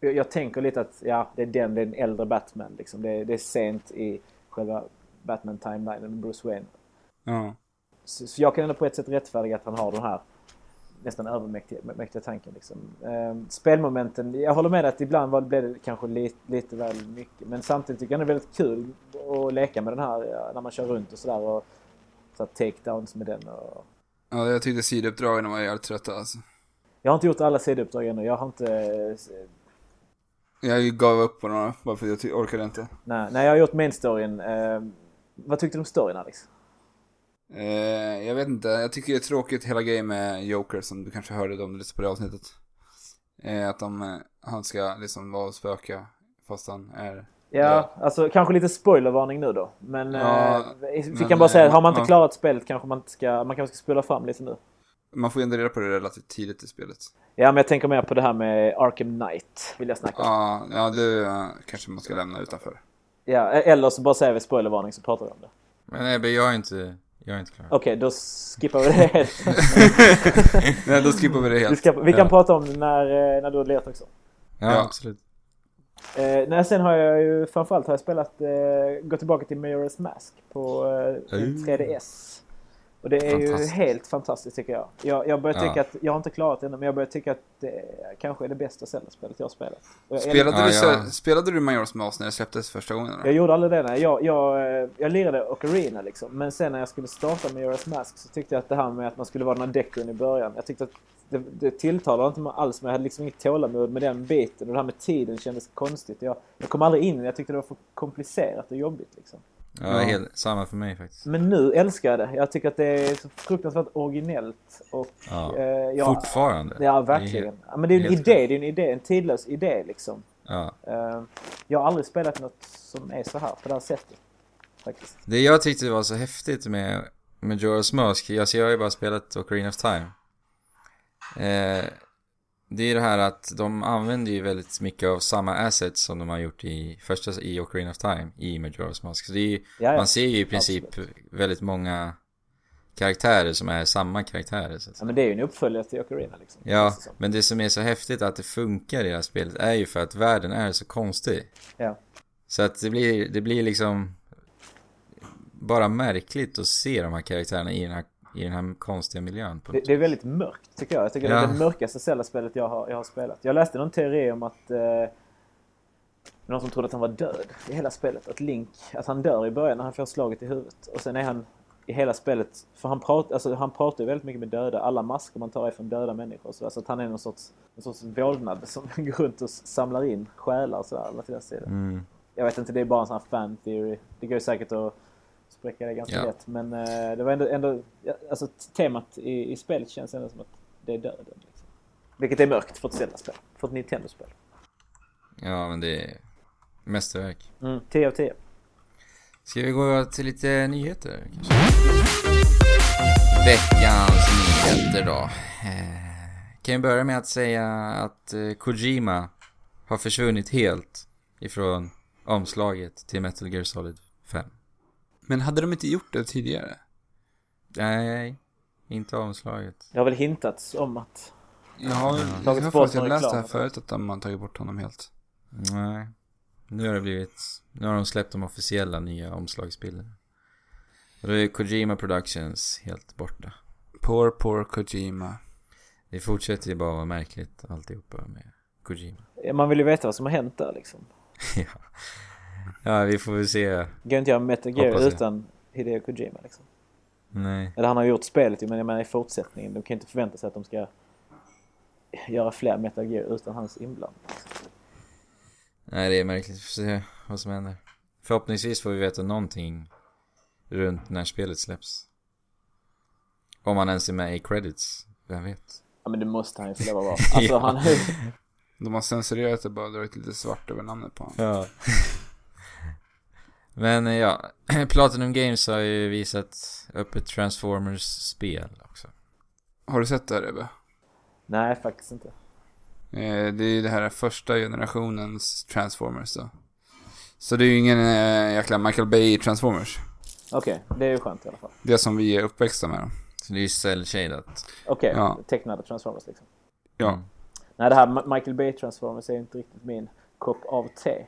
Speaker 3: jag, jag tänker lite att ja, det är den, den äldre Batman liksom. Det, är- det är sent i själva Batman-timelinen med Bruce Wayne.
Speaker 1: Ja.
Speaker 3: Så, så jag kan ändå på ett sätt rättfärdiga att han har den här nästan övermäktiga mäktiga tanken. Liksom. Ehm, spelmomenten, jag håller med att ibland var, blev det kanske lite, lite väl mycket. Men samtidigt tycker jag det är väldigt kul att leka med den här när man kör runt och sådär. Och så här takedowns med den. Och...
Speaker 1: Ja, jag tyckte sidouppdragen var jävligt trötta alltså.
Speaker 3: Jag har inte gjort alla sidouppdrag ännu. Jag har inte...
Speaker 1: Jag gav upp på några bara för att jag orkade inte.
Speaker 3: Nej, nej jag har gjort main storyn. Ehm, vad tyckte du om storyn Alex?
Speaker 1: Eh, jag vet inte, jag tycker det är tråkigt hela grejen med Joker som du kanske hörde om lite på det avsnittet. Eh, att de, eh, han ska liksom vara och spöka fast han är...
Speaker 3: Ja, alltså kanske lite spoilervarning nu då. Men
Speaker 1: Ja,
Speaker 3: eh, vi
Speaker 1: men,
Speaker 3: kan bara säga,
Speaker 1: eh,
Speaker 3: har man inte
Speaker 1: ja.
Speaker 3: klarat spelet kanske man inte ska, man kanske ska spela fram lite nu.
Speaker 1: Man får ju ändå reda på det relativt tidigt i spelet.
Speaker 3: Ja, men jag tänker mer på det här med Arkham Knight, vill jag snacka om.
Speaker 1: Ja, ja det eh, kanske man ska lämna utanför.
Speaker 3: Ja, eller så bara säger vi spoilervarning så pratar vi om det.
Speaker 2: Men Ebbe, jag är inte, jag är inte klar.
Speaker 3: Okej, då skippar vi det helt.
Speaker 1: Nej, då skippar vi det
Speaker 3: Vi,
Speaker 1: helt.
Speaker 3: ska, vi kan
Speaker 2: Ja.
Speaker 3: prata om det när, eh, när du har lirat också.
Speaker 2: Ja,
Speaker 1: Ja.
Speaker 2: absolut.
Speaker 3: Eh, nej, sen har jag ju framförallt har jag spelat, eh, gått tillbaka till Majora's Mask på eh,
Speaker 2: Mm.
Speaker 3: 3DS. Och det är ju helt fantastiskt tycker jag. Jag, jag börjar
Speaker 2: Ja.
Speaker 3: tycka att, jag har inte klarat det ännu, men jag börjar tycka att det kanske är det bästa Zelda-spelet jag har spelat. Jag,
Speaker 1: Spelade,
Speaker 2: Ja,
Speaker 1: du, så,
Speaker 2: ja.
Speaker 1: spelade du Majora's Mask när det släpptes första gången?
Speaker 3: jag
Speaker 1: Eller?
Speaker 3: gjorde aldrig det. Nej. Jag, jag, eh, jag lirade Ocarina liksom. Men sen när jag skulle starta med Majora's Mask så tyckte jag att det här med att man skulle vara den här deckon i början. Jag tyckte att det, det tilltalade inte mig alls, men jag hade liksom inget tålamod med den biten. Och det här med tiden kändes konstigt. Jag, jag kom aldrig in. Jag tyckte det var för komplicerat och jobbigt liksom.
Speaker 2: Ja,
Speaker 1: Ja.
Speaker 2: Helt, samma för mig faktiskt.
Speaker 3: Men nu älskar jag det. Jag tycker att det är så fruktansvärt originellt. Och,
Speaker 2: Ja.
Speaker 3: eh, jag,
Speaker 2: Fortfarande.
Speaker 3: Ja,
Speaker 2: Det
Speaker 3: verkligen.
Speaker 2: helt-
Speaker 3: Ja, men det är en
Speaker 2: helt
Speaker 3: idé, det är en idé, en tidlös idé liksom.
Speaker 2: Ja.
Speaker 3: Eh, jag har aldrig spelat något som är så här, på det här sättet. Faktiskt.
Speaker 2: Det jag tyckte var så häftigt med Majora's Mask, alltså jag har ju bara spelat Ocarina of Time. Eh, det är det här att de använder ju väldigt mycket av samma assets som de har gjort i första i Ocarina of Time i Majora's Mask. Så det är ju,
Speaker 3: Ja, ja.
Speaker 2: man ser ju i princip väldigt många karaktärer som är samma karaktärer. Så att
Speaker 3: ja, men det är ju en uppföljare till Ocarina liksom.
Speaker 2: Ja,
Speaker 3: det
Speaker 2: men det som är så häftigt att det funkar i det här spelet är ju för att världen är så konstig.
Speaker 3: Ja.
Speaker 2: Så att det blir, det blir liksom bara märkligt att se de här karaktärerna i den här, i den här konstiga miljön.
Speaker 3: Det, det är väldigt mörkt tycker jag. Jag tycker det
Speaker 2: Ja.
Speaker 3: är det mörkaste Zelda-spelet jag har, jag har spelat. Jag läste någon teori om att eh, någon som trodde att han var död i hela spelet. Att Link, att han dör i början när han får slaget i huvudet. Och sen är han i hela spelet, för han, prat, alltså, han pratar ju väldigt mycket med döda. Alla masker man tar är från döda människor. Så, så att han är någon sorts, någon sorts vålnad som går runt och samlar in själar och sådär. till.
Speaker 2: Mm.
Speaker 3: Jag vet inte, det är bara en sån här fan theory. Det går ju säkert att spräcka det ganska
Speaker 2: Ja.
Speaker 3: lätt. Men eh, det var ändå, ändå alltså temat i, i spelet känns ändå som att det är döden. Liksom. Vilket är mörkt för ett Zelda-spel. För ett Nintendo-spel.
Speaker 2: Ja, men det är mästerverk.
Speaker 3: Mm. 10 av 10.
Speaker 2: Ska vi gå till lite nyheter kanske? Veckans nyheter då. Eh, Kan jag börja med att säga att eh, Kojima har försvunnit helt ifrån omslaget till Metal Gear Solid 5.
Speaker 1: Men hade de inte gjort det tidigare?
Speaker 2: Nej, inte omslaget.
Speaker 3: Det har väl hintats om att...
Speaker 1: Jag har, jag har faktiskt läst det här förut att de har tagit bort honom helt.
Speaker 2: Nej. Nu har det blivit... Nu har de släppt de officiella nya omslagsbilderna. Och då är Kojima Productions helt borta.
Speaker 1: Poor, poor Kojima.
Speaker 2: Det fortsätter ju bara vara märkligt alltihopa med Kojima.
Speaker 3: Man vill ju veta vad som har hänt där liksom.
Speaker 2: ja. Ja, vi får väl se.
Speaker 3: Går inte göra Metal Gear
Speaker 2: Hoppas jag.
Speaker 3: utan Hideo Kojima liksom.
Speaker 2: Nej.
Speaker 3: Eller han har gjort spelet men jag menar i fortsättningen. De kan inte förvänta sig att de ska göra fler Metal Gear utan hans inblandning.
Speaker 2: Nej, det är märkligt. Vi får se vad som händer. Förhoppningsvis får vi veta någonting runt när spelet släpps. Om han ens är med i credits. Vem vet?
Speaker 3: Ja men det måste han ju få lov att vara. Alltså
Speaker 2: Ja.
Speaker 3: han...
Speaker 1: De har censurerat det bara, dragit lite svart över namnet på honom.
Speaker 2: Ja. Men eh, ja, Platinum Games har ju visat upp ett Transformers-spel också.
Speaker 1: Har du sett det här Ebbe?
Speaker 3: Nej faktiskt inte.
Speaker 1: Eh, Det är ju det här första generationens Transformers då. Så det är ju ingen eh, jäkla Michael Bay Transformers.
Speaker 3: Okej, det är ju skönt i alla fall.
Speaker 1: Det som vi är uppväxta med då.
Speaker 2: Så det är ju cell-shadat.
Speaker 3: Okej,
Speaker 1: Ja.
Speaker 3: tecknade Transformers liksom.
Speaker 1: Ja.
Speaker 2: Mm.
Speaker 3: Nej, det här Michael Bay Transformers är inte riktigt min kopp av te.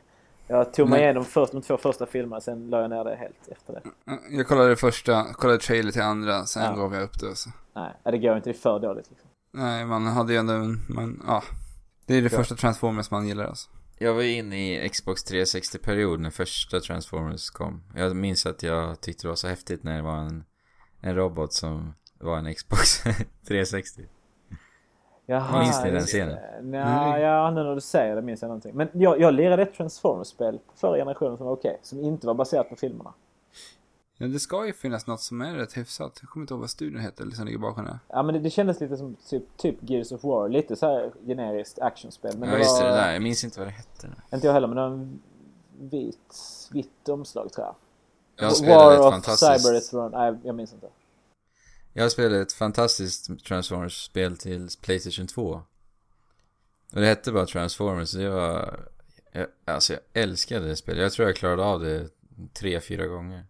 Speaker 3: Jag tog mig igenom först de två första filmerna, sen la jag ner det helt efter det.
Speaker 1: Jag kollade första, kollade trailer till andra, sen
Speaker 3: Ja.
Speaker 1: gav jag upp det. Så.
Speaker 3: Nej, det går inte. Det är för dåligt liksom.
Speaker 1: Nej, man hade ju ändå, en- man, ja. Det är det
Speaker 3: Ja.
Speaker 1: första Transformers man gillar alltså.
Speaker 2: Jag var inne i Xbox 360-period när första Transformers kom. Jag minns att jag tyckte det var så häftigt när det var en, en robot som var en Xbox 360.
Speaker 3: Jaha,
Speaker 2: Minns ni den scenen?
Speaker 3: Nja,
Speaker 1: Nej.
Speaker 3: ja, nu när du säger det minns jag någonting. Men jag, jag lirade ett Transformers-spel förra generationen som var okej. som inte var baserat på filmerna.
Speaker 1: Ja, det ska ju finnas något som är rätt hyfsat. Jag kommer inte ihåg vad studion heter, eller som ligger bakom det.
Speaker 3: Ja, men det, det kändes lite som typ, typ Gears of War. Lite så här generiskt actionspel. Men
Speaker 2: ja
Speaker 3: det
Speaker 2: just
Speaker 3: var,
Speaker 2: det, där. Jag minns inte vad det hette.
Speaker 3: Inte jag heller, men det var en vit, vitt omslag tror jag.
Speaker 2: Jag spelade
Speaker 3: War
Speaker 2: ett
Speaker 3: of
Speaker 2: fantastiskt...
Speaker 3: Cybertron. Nej, jag minns inte.
Speaker 2: Jag spelade ett fantastiskt Transformers-spel till Playstation 2. Och det hette bara Transformers, det var... Jag, alltså jag älskade det spelet. Jag tror jag klarade av det tre, fyra gånger.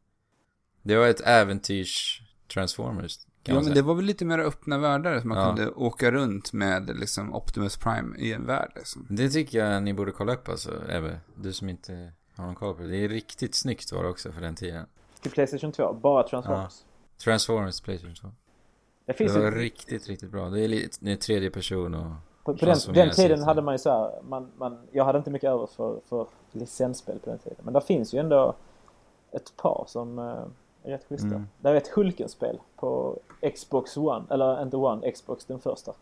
Speaker 2: Det var ett äventyrs Transformers, kan
Speaker 1: Ja, men
Speaker 2: säga.
Speaker 1: det var väl lite mer öppna världar, så man
Speaker 2: Ja.
Speaker 1: kunde åka runt med liksom Optimus Prime i en värld liksom.
Speaker 2: Det tycker jag ni borde kolla upp alltså, Ebbe. Du som inte har någon koll på det. Det är riktigt snyggt var det också för den tiden.
Speaker 3: Till Playstation 2. Bara Transformers.
Speaker 2: Transformers Playstation 2.
Speaker 3: Det
Speaker 2: Det
Speaker 3: finns
Speaker 2: var
Speaker 3: ju,
Speaker 2: riktigt, riktigt bra. Det är, lite, det är tredje person och...
Speaker 3: på, på den, den tiden hade man ju så här, man, man, jag hade inte mycket över för, för licensspel på den tiden. Men det finns ju ändå ett par som eh, är rätt schyssta.
Speaker 2: Mm.
Speaker 3: Där är ett Hulken-spel på Xbox One, eller inte One, Xbox den första.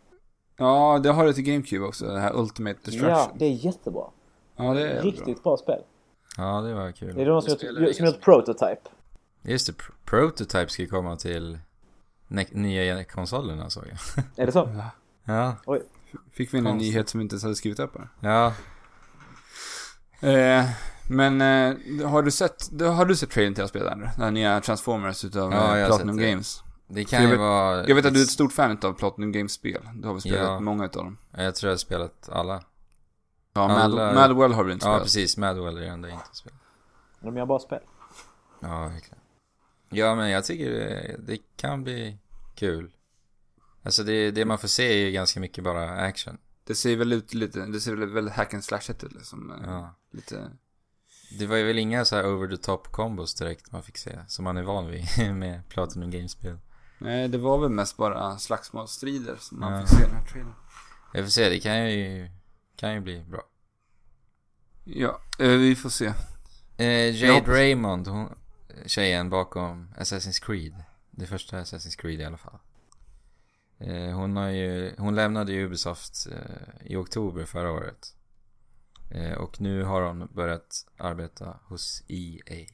Speaker 1: Ja, det har det till GameCube också, det här Ultimate Destruction.
Speaker 3: Ja, det är jättebra.
Speaker 1: Ja, det är
Speaker 3: Riktigt bra spel.
Speaker 2: Ja, det var kul.
Speaker 3: Det är de som
Speaker 1: Det
Speaker 3: gjort,
Speaker 1: spelar
Speaker 3: som
Speaker 1: ingen
Speaker 3: gjort Prototype.
Speaker 2: Just det, Pro- Prototype ska ju komma till ne- nya konsolerna såg jag.
Speaker 3: Är det så?
Speaker 1: Ja.
Speaker 2: Ja,
Speaker 3: Oj.
Speaker 1: Fick vi en
Speaker 2: Konstigt.
Speaker 1: nyhet som vi inte ens hade skrivit upp här.
Speaker 2: ja.
Speaker 1: Eh, men eh, har du sett, har du sett trailern till det här spelet Andrew? Den här nya Transformers utav
Speaker 2: Ja,
Speaker 1: eh, Platinum
Speaker 2: sett det.
Speaker 1: Games.
Speaker 2: Det kan
Speaker 1: Jag
Speaker 2: ju
Speaker 1: vet-
Speaker 2: vara...
Speaker 1: Jag vet att du är ett stort fan av Platinum Games spel. Du har väl spelat
Speaker 2: Ja.
Speaker 1: många utav dem?
Speaker 2: Jag tror jag har spelat alla.
Speaker 1: Ja,
Speaker 2: Alla-
Speaker 1: Madwell har du inte
Speaker 2: Ja,
Speaker 1: spelat.
Speaker 2: precis. Madwell är det enda jag inte spelat.
Speaker 3: De gör bra spel.
Speaker 2: Ja, verkligen. Ja, men jag tycker det, det kan bli kul. Alltså det, det man får se är ju ganska mycket bara action.
Speaker 1: Det ser väl ut lite, det ser väl väldigt hack and slash ut liksom. Eh,
Speaker 2: Ja.
Speaker 1: Lite,
Speaker 2: Det var ju väl inga så här over the top combos direkt man fick se. Som man är van vid med Platinum Games-spel.
Speaker 1: nej det var väl mest bara slagsmålsstrider som man
Speaker 2: Ja.
Speaker 1: fick se i den här trailern.
Speaker 2: Jag får se, det kan ju, kan ju bli bra.
Speaker 1: Ja, eh, vi får se.
Speaker 2: Eh, Jade Raymond, hon, tjejen bakom Assassin's Creed. Det första Assassin's Creed i alla fall. Eh, hon har ju, hon lämnade ju Ubisoft eh, i oktober förra året. Eh, och nu har hon börjat arbeta hos EA.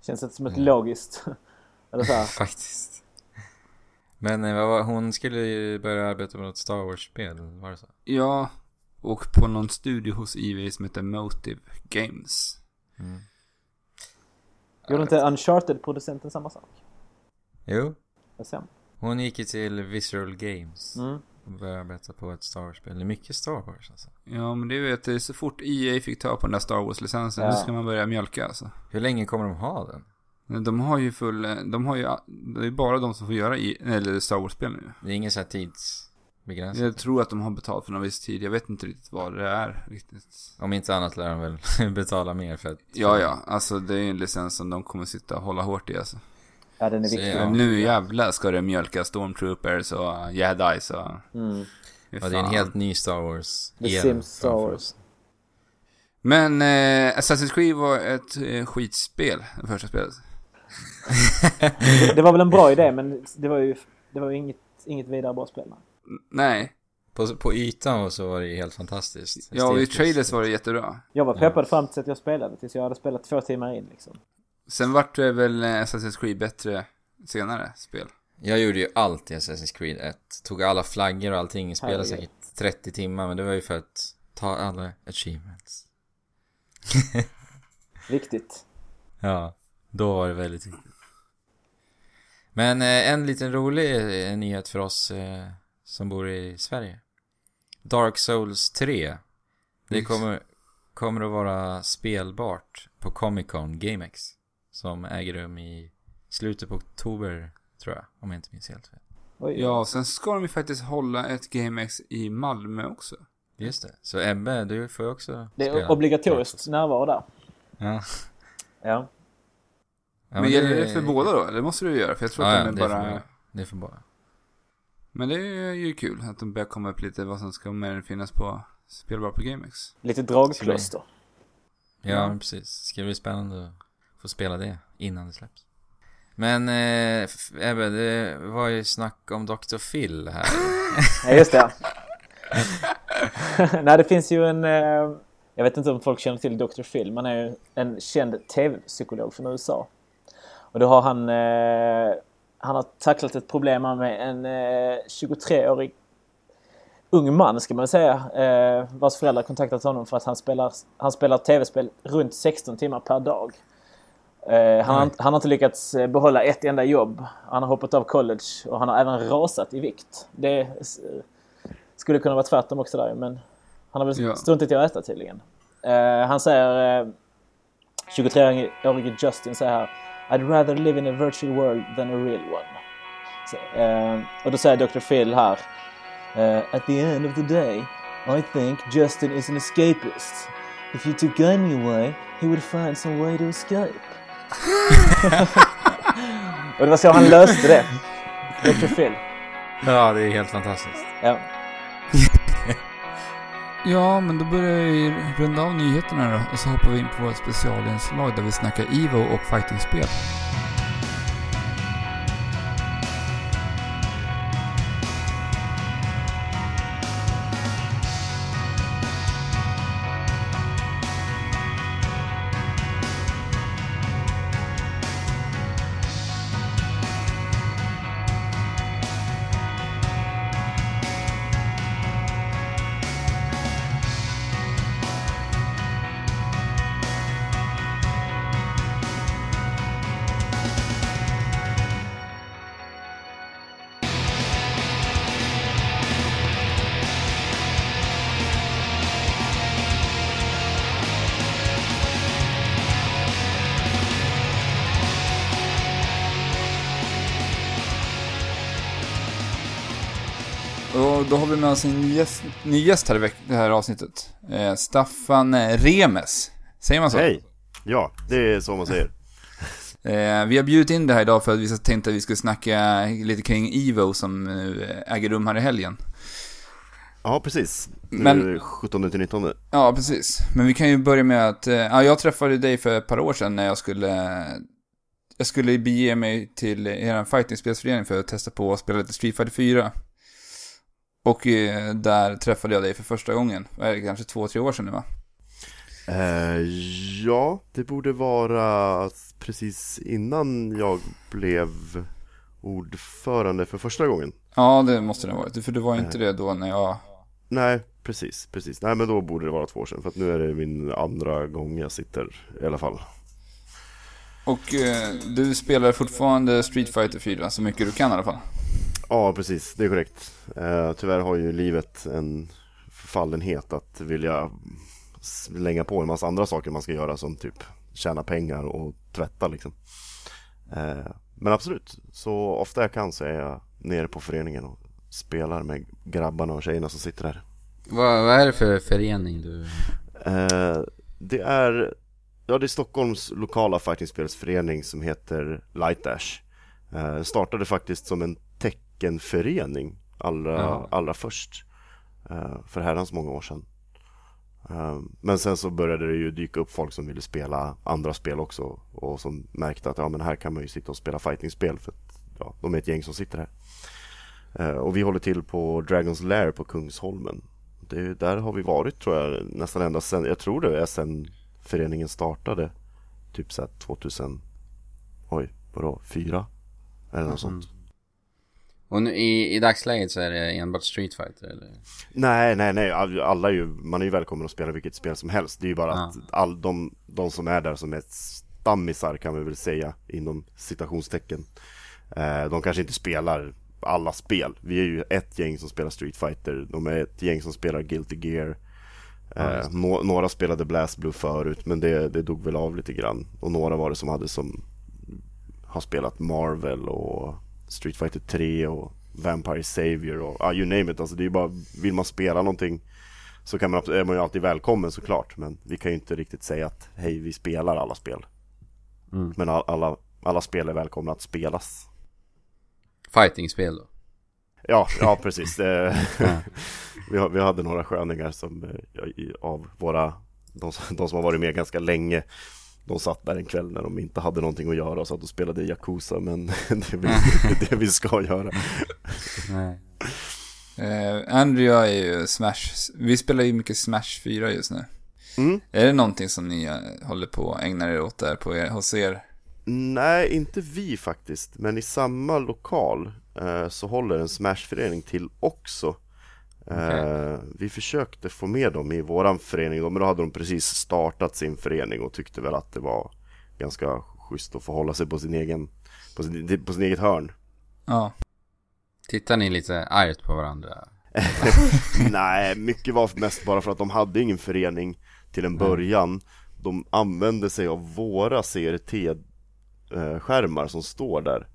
Speaker 3: Känns inte som ett
Speaker 2: Mm.
Speaker 3: logiskt... Eller så.
Speaker 2: Faktiskt. Men eh, vad var, hon skulle ju börja arbeta med något Star Wars-spel, var det så?
Speaker 1: Ja, och på någon studio hos EV som heter Motive Games.
Speaker 2: Mm.
Speaker 3: Gjorde inte Uncharted-producenten samma sak?
Speaker 2: Jo, hon gick ju till Visceral Games.
Speaker 3: Mm.
Speaker 2: Och började arbeta på ett Star Wars-spel. Det är mycket Star Wars alltså.
Speaker 1: Ja, men det vet så fort EA fick ta på den där Star Wars-licensen,
Speaker 3: Ja.
Speaker 1: nu ska man börja mjölka alltså.
Speaker 2: Hur länge kommer de ha den?
Speaker 1: De har ju full, eh, de har ju, det är bara de som får göra i, eller Star Wars-spel nu.
Speaker 2: Det är ingen så här tidsbegränsning.
Speaker 1: Jag tror att de har betalt för någon viss tid, jag vet inte riktigt vad det är riktigt.
Speaker 2: Om inte annat lär de väl betala mer för att...
Speaker 1: Ja, ja, alltså det är en licens som de kommer sitta och hålla hårt i alltså.
Speaker 3: Ja, den är
Speaker 2: Så,
Speaker 3: viktig.
Speaker 2: ja.
Speaker 1: Nu jävlar ska det mjölka Stormtroopers och Jedis och...
Speaker 3: Mm.
Speaker 2: Ja, det är en helt ny Star Wars.
Speaker 3: The Sims Star Wars.
Speaker 1: Men eh, Assassin's Creed var ett eh, skitspel, det första spelet.
Speaker 3: Det var väl en bra idé men det var ju, det var ju inget, inget vidare bra spel.
Speaker 1: N- Nej,
Speaker 2: På, på ytan så var det ju helt fantastiskt.
Speaker 1: ja och i trailers var det jättebra.
Speaker 3: Jag var peppad fram tills att jag spelade, tills jag hade spelat två timmar in liksom.
Speaker 1: Sen vart det väl eh, Assassin's Creed bättre senare spel.
Speaker 2: Jag gjorde ju allt i Assassin's Creed 1. Tog alla flaggor och allting. Spelade
Speaker 3: Herregud.
Speaker 2: säkert 30 timmar. Men det var ju för att ta alla achievements.
Speaker 3: Viktigt.
Speaker 2: Ja, då var det väldigt viktigt. Men eh, en liten rolig eh, nyhet för oss eh, som bor i Sverige. Dark Souls 3. Det
Speaker 1: Mm.
Speaker 2: kommer, kommer att vara spelbart på Comic Con GameX. Som äger rum i slutet på oktober, tror jag. Om jag inte minns helt fel.
Speaker 3: Oj.
Speaker 1: Ja, sen ska de ju faktiskt hålla ett GameX i Malmö också.
Speaker 2: Just det. Så Ebbe, du får ju också
Speaker 3: Det
Speaker 2: spela
Speaker 3: är obligatoriskt närvaro där.
Speaker 2: Ja.
Speaker 3: Ja.
Speaker 2: ja
Speaker 1: men gäller det för båda då? Det måste du göra, för jag tror
Speaker 2: Ja,
Speaker 1: att
Speaker 2: ja,
Speaker 1: de
Speaker 2: det
Speaker 1: är
Speaker 2: är för
Speaker 1: bara...
Speaker 2: Det är för båda.
Speaker 1: Men det är ju kul att de börjar komma upp lite vad som ska mer finnas på spelbar på GameX.
Speaker 3: Lite dragkloster.
Speaker 2: Ja,
Speaker 1: Ja.
Speaker 2: men precis. Ska bli spännande att få spela det innan det släpps. Men eh, Ebbe, det var ju snack om Dr. Phil här.
Speaker 3: Ja, just det. Nej, det finns ju en... Eh, jag vet inte om folk känner till Dr. Phil. Man är ju en känd tv-psykolog från USA. Och då har han... Eh, han har tacklat ett problem med en eh, 23-årig ung man, ska man säga, eh, vars föräldrar kontaktat honom för att han spelar, han spelar tv-spel runt 16 timmar per dag. Eh, han, har,
Speaker 2: Oj.
Speaker 3: inte- han har inte lyckats eh, behålla ett enda jobb. Han har hoppat av college och han har även rasat i vikt. Det skulle kunna vara tvärtom också där men han har väl
Speaker 1: Ja.
Speaker 3: struntat i att äta tydligen. Eh, han säger, eh, 23-årige Justin säger här I'd rather live in a virtual world than a real one. Så, eh, och då säger Dr. Phil här eh, At the end of the day I think Justin is an escapist. If you took me away he would find some way to escape. Och det var så han löste det. Dr. Phil.
Speaker 2: Ja, det är helt fantastiskt.
Speaker 3: Ja.
Speaker 1: Ja, men då börjar vi runda av nyheterna då. Och så hoppar vi in på vårt specialinslag där vi snackar Evo och fightingspel. Och då har vi med oss en gäst, ny gäst här i det här avsnittet. Eh, Staffan eh, Remes. Säger man så?
Speaker 4: Hej! Ja, det är så man säger.
Speaker 1: Eh, vi har bjudit in det här idag för att vi tänkte att vi skulle snacka lite kring Evo som eh, äger rum här i helgen.
Speaker 4: Ja, precis. Nu
Speaker 1: Men-
Speaker 4: är det 17 till 19.
Speaker 1: Ja, precis. Men vi kan ju börja med att, eh, ja, jag träffade dig för ett par år sedan när jag skulle, jag skulle bege mig till er fightingspelsförening för att testa på att spela lite Street Fighter 4. Och eh, där träffade jag dig för första gången, det, kanske två, tre år sedan nu va?
Speaker 4: Eh, ja, det borde vara precis innan jag blev ordförande för första gången.
Speaker 1: Ja, det måste det ha varit, för det var inte det då när jag...
Speaker 4: Nej, precis, precis. Nej, men då borde det vara två år sedan. För att nu är det min andra gång jag sitter i alla fall.
Speaker 1: Och eh, du spelar fortfarande Street Fighter 4 så mycket du kan i alla fall.
Speaker 4: Ja, precis. Det är korrekt. Eh, tyvärr har ju livet en förfallenhet att vilja slänga på en massa andra saker man ska göra som typ tjäna pengar och tvätta liksom. Eh, men absolut, så ofta jag kan så är jag nere på föreningen och spelar med grabbarna och tjejerna som sitter där.
Speaker 2: Vad, vad är det för förening du...
Speaker 4: Eh, det är Ja, det är Stockholms lokala fightingspelsförening som heter Light Dash. Eh, startade faktiskt som en teckenförening allra,
Speaker 2: Ja.
Speaker 4: allra först. Eh, för herrans många år sedan. Eh, men sen så började det ju dyka upp folk som ville spela andra spel också. Och som märkte att ja, men här kan man ju sitta och spela fightingspel för att ja, de är ett gäng som sitter här. Eh, och vi håller till på Dragons Lair på Kungsholmen. Det, är- där har vi varit tror jag nästan ända sen, jag tror det är sen föreningen startade. Typ såhär 2000, oj, vadå, fyra? Eller något sånt.
Speaker 2: Och nu, i, i dagsläget så är det enbart Street Fighter eller?
Speaker 4: Nej, nej, nej, all- alla är ju, man är ju välkommen att spela vilket spel som helst. Det är ju bara
Speaker 2: Ja.
Speaker 4: att all, de, de som är där som är stammisar kan vi väl säga inom citationstecken. Eh, de kanske inte spelar alla spel. Vi är ju ett gäng som spelar Street Fighter, de är ett gäng som spelar Guilty Gear. Eh, nå- några spelade Blast Blue förut, men det, det dog väl av lite grann. Och några var det som hade som har spelat Marvel och Street Fighter 3 och Vampire Savior och ah, you name it. Alltså det är bara, vill man spela någonting så kan man, är man ju alltid välkommen såklart. Men vi kan ju inte riktigt säga att hej, vi spelar alla spel.
Speaker 2: Mm.
Speaker 4: Men all, alla, alla spel är välkomna att spelas.
Speaker 2: Fightingspel då?
Speaker 4: Ja, ja precis. Eh, vi, vi hade några sköningar som eh, av våra, de, de som har varit med ganska länge de satt där en kväll när de inte hade någonting att göra och satt och spelade Yakuza men det är väl inte det vi ska göra.
Speaker 2: Nej.
Speaker 1: Eh, Andrew och jag är ju Smash, vi spelar ju mycket Smash 4 just nu.
Speaker 4: Mm.
Speaker 1: Är det någonting som ni eh, håller på att ägna er åt där på er, hos er?
Speaker 4: Nej, inte vi faktiskt. Men i samma lokal eh, så håller en Smashförening till också. Eh, vi försökte få med dem i våran förening, då, men då hade de precis startat sin förening och tyckte väl att det var ganska schysst att få hålla sig på sin egen, på sin, på sin eget hörn.
Speaker 1: Ja.
Speaker 2: Tittar ni lite argt på varandra?
Speaker 4: Nej, mycket var mest bara för att de hade ingen förening till en början. De använde sig av våra CRT-skärmar som står där.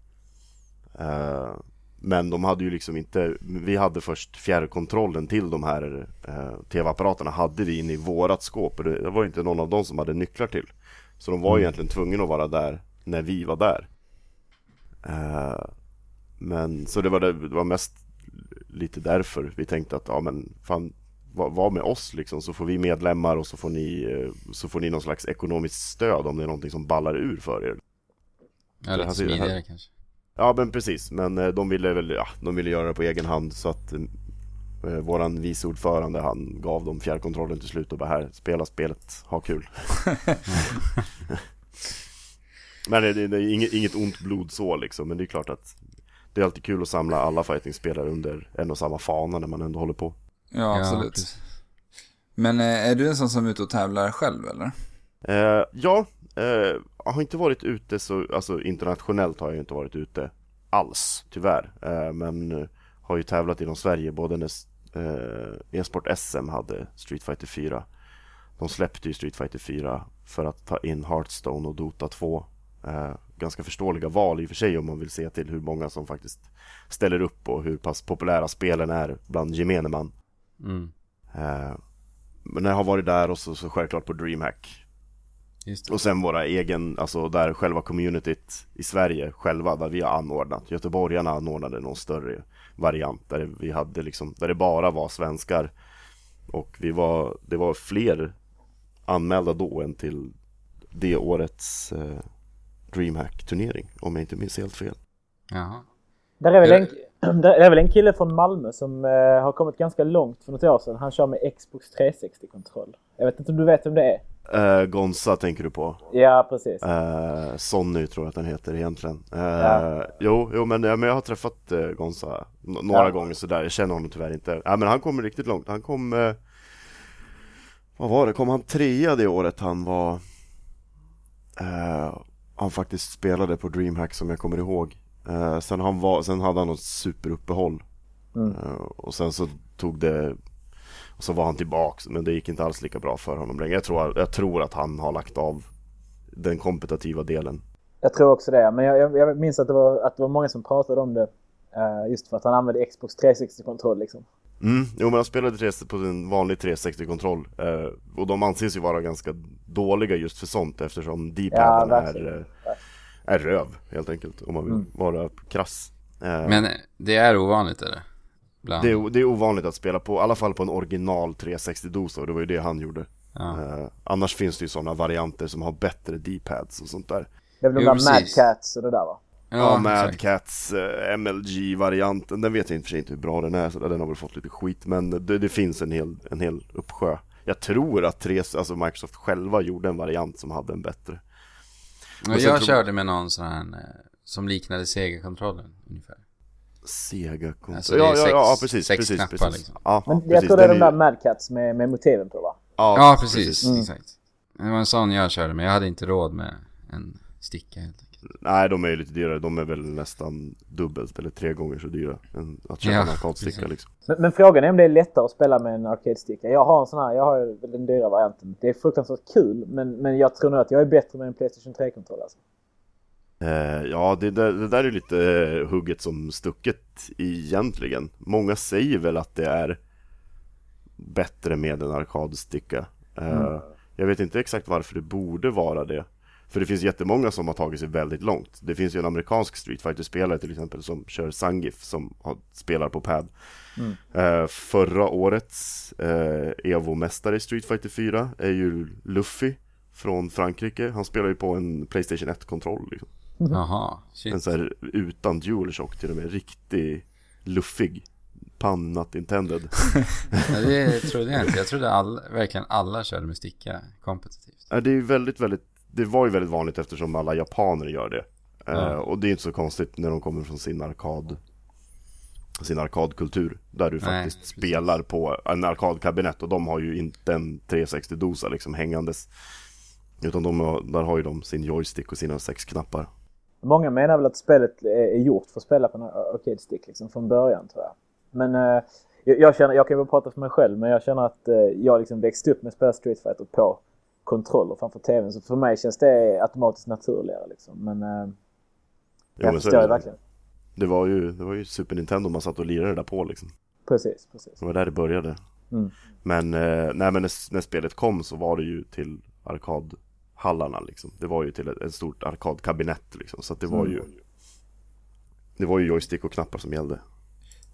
Speaker 4: Men de hade ju liksom inte, vi hade först fjärrkontrollen till de här eh, TV-apparaterna hade vi inne i vårat skåp och det, var ju inte någon av dem som hade nycklar till. Så de var ju egentligen tvungna att vara där när vi var där. Eh, men så det var, det, det var mest lite därför vi tänkte att ja men fan var, var med oss liksom så får vi medlemmar och så får ni eh, så får ni någon slags ekonomiskt stöd om det är någonting som ballar ur för er.
Speaker 2: Ja, lite smidigare kanske.
Speaker 4: Ja men precis, men eh, de ville väl, ja, de ville göra det på egen hand så att eh, våran vice ordförande han gav dem fjärrkontrollen till slut och bara här, spela spelet, ha kul. men det, det, det är inget, inget ont blod så liksom, men det är klart att det är alltid kul att samla alla fightingspelare under en och samma fana när man ändå håller på.
Speaker 1: Ja, absolut.
Speaker 2: precis.
Speaker 1: Men eh, är du en sån som är ute och tävlar själv eller?
Speaker 4: Eh, ja, eh, jag har inte varit ute så, alltså internationellt har jag inte varit ute alls, tyvärr. Eh, men eh, har ju tävlat inom Sverige, både när eh, e-sport SM hade Street Fighter 4. De släppte ju Street Fighter 4 för att ta in Hearthstone och Dota 2. Eh, ganska förståeliga val i och för sig om man vill se till hur många som faktiskt ställer upp och hur pass populära spelen är bland gemene man.
Speaker 2: Mm.
Speaker 4: Men jag har varit där och så, så självklart på DreamHack. Och sen våra egen, alltså där själva communityt i Sverige själva, där vi har anordnat. Göteborgarna anordnade någon större variant där vi hade liksom, där det bara var svenskar. Och vi var, det var fler anmälda då än till det årets eh, DreamHack-turnering, om jag inte minns helt fel.
Speaker 2: Jaha.
Speaker 3: Där är, väl en, där är väl en kille från Malmö som eh, har kommit ganska långt för något år sedan. Han kör med Xbox 360-kontroll. Jag vet inte om du vet vem det är?
Speaker 4: Eh, Gonza tänker du på?
Speaker 3: Ja, precis.
Speaker 4: Eh, Sonny tror jag att den heter egentligen. Eh,
Speaker 3: Ja.
Speaker 4: Jo, jo men, ja, men jag har träffat eh, Gonza n- några
Speaker 3: Ja.
Speaker 4: gånger sådär. Jag känner honom tyvärr inte. Ja, men han kom riktigt långt. Han kom... Eh, vad var det? Kom han trea det året han var... Han faktiskt spelade på DreamHack som jag kommer ihåg. Sen, han var, sen hade han något superuppehåll.
Speaker 3: Mm.
Speaker 4: Och sen så tog det... Och så var han tillbaks, men det gick inte alls lika bra för honom längre. Jag tror, jag tror att han har lagt av den kompetitiva delen.
Speaker 3: Jag tror också det. Men jag, jag, jag minns att det, var, att det var många som pratade om det. eh, just för att han använde Xbox 360-kontroll liksom.
Speaker 4: Mm, jo men han spelade 360 på en vanlig 360-kontroll eh, Och de anses ju vara ganska dåliga just för sånt eftersom D-paden
Speaker 3: Ja,
Speaker 4: är, eh, är röv helt enkelt Om man vill
Speaker 3: Mm.
Speaker 4: vara krass
Speaker 2: Men det är ovanligt eller? Bland...
Speaker 4: det, är, det är ovanligt att spela på, i alla fall på en original 360-dosa och det var ju det han gjorde
Speaker 2: Ja.
Speaker 4: eh, Annars finns det ju sådana varianter som har bättre D-pads och sånt där
Speaker 3: Det är väl de
Speaker 2: Jo,
Speaker 3: där Mad. Cats och det där va?
Speaker 4: Ja, Mad
Speaker 2: exakt.
Speaker 4: Cats eh, MLG-varianten, den vet jag i och för sig inte hur bra den är, så den har väl fått lite skit, men det, det finns en hel, en hel uppsjö. Jag tror att tre, alltså Microsoft själva gjorde en variant som hade en bättre.
Speaker 2: Ja,
Speaker 4: sen
Speaker 2: jag
Speaker 4: tror-
Speaker 2: körde med någon sån här eh, som liknade Sega-kontrollen ungefär.
Speaker 4: Sega kontroll
Speaker 2: Alltså,
Speaker 4: ja, ja,
Speaker 2: sex-
Speaker 4: ja, precis,
Speaker 2: sex
Speaker 4: precis,
Speaker 2: knappar,
Speaker 4: precis.
Speaker 2: liksom.
Speaker 4: Ja,
Speaker 3: Men jag
Speaker 4: precis,
Speaker 3: tror det är
Speaker 4: den
Speaker 3: de där
Speaker 4: ju-
Speaker 3: Mad Cats med, med motiven på va?
Speaker 2: Ja, precis.
Speaker 3: Mm.
Speaker 2: Exakt. Det var en sån jag körde med. Jag hade inte råd med en sticka helt enkelt.
Speaker 4: Nej, de är ju lite dyrare, de är väl nästan dubbelt eller tre gånger så dyra än att köpa
Speaker 2: Ja,
Speaker 4: en arkadsticka
Speaker 2: precis.
Speaker 4: liksom.
Speaker 3: Men, men frågan är om det är lättare att spela med en arcade-sticka. Jag har en sån här, jag har ju den dyra varianten. Det är fruktansvärt kul men, men jag tror nog att jag är bättre med en Playstation 3-kontroll alltså.
Speaker 4: Eh, ja, det, det, där är lite eh, hugget som stucket egentligen. Många säger väl att det är bättre med en arkadsticka. Eh, Jag vet inte exakt varför det borde vara det. För det finns jättemånga som har tagit sig väldigt långt. Det finns ju en amerikansk Street fighter spelare till exempel som kör Sangif som har, spelar på pad. Eh, förra årets Evo-mästare i Street Fighter 4 är ju Luffy från Frankrike. Han spelar ju på en Playstation 1-kontroll liksom.
Speaker 2: Jaha,
Speaker 4: En
Speaker 2: shit.
Speaker 4: så här utan DualShock till och med, riktig luffig. Pun not intended.
Speaker 2: Ja, det trodde jag inte. Jag trodde alla, verkligen alla körde med sticka kompetitivt.
Speaker 4: Ja, det är väldigt, väldigt, det var ju väldigt vanligt eftersom alla japaner gör det.
Speaker 2: Ja.
Speaker 4: Eh, och det är inte så konstigt när de kommer från sin arkad, sin arkadkultur. Där du
Speaker 2: Nej,
Speaker 4: faktiskt
Speaker 2: precis.
Speaker 4: spelar på en arkadkabinett och de har ju inte en 360-dosa liksom hängandes. Utan de har, där har ju de sin joystick och sina sex knappar.
Speaker 3: Många menar väl att spelet är gjort för att spela på en arcade-stick liksom från början tror jag. Men eh, jag, känner, jag kan väl prata för mig själv men jag känner att eh, jag liksom växte upp med att spela Street Fighter på kontroller framför tvn. Så för mig känns det automatiskt naturligare liksom. Men eh,
Speaker 4: Jo,
Speaker 3: jag
Speaker 4: så
Speaker 3: förstår ju
Speaker 4: det.
Speaker 3: verkligen.
Speaker 4: Det var ju, det var ju Super Nintendo man satt och lirade där på liksom.
Speaker 3: Precis, precis.
Speaker 4: Det var där det började.
Speaker 3: Mm.
Speaker 4: Men, eh, nej, men när, när spelet kom så var det ju till arkadhallarna liksom. Det var ju till ett, ett stort arkadkabinett liksom. Så att det var ju det var ju joystick och knappar som gällde.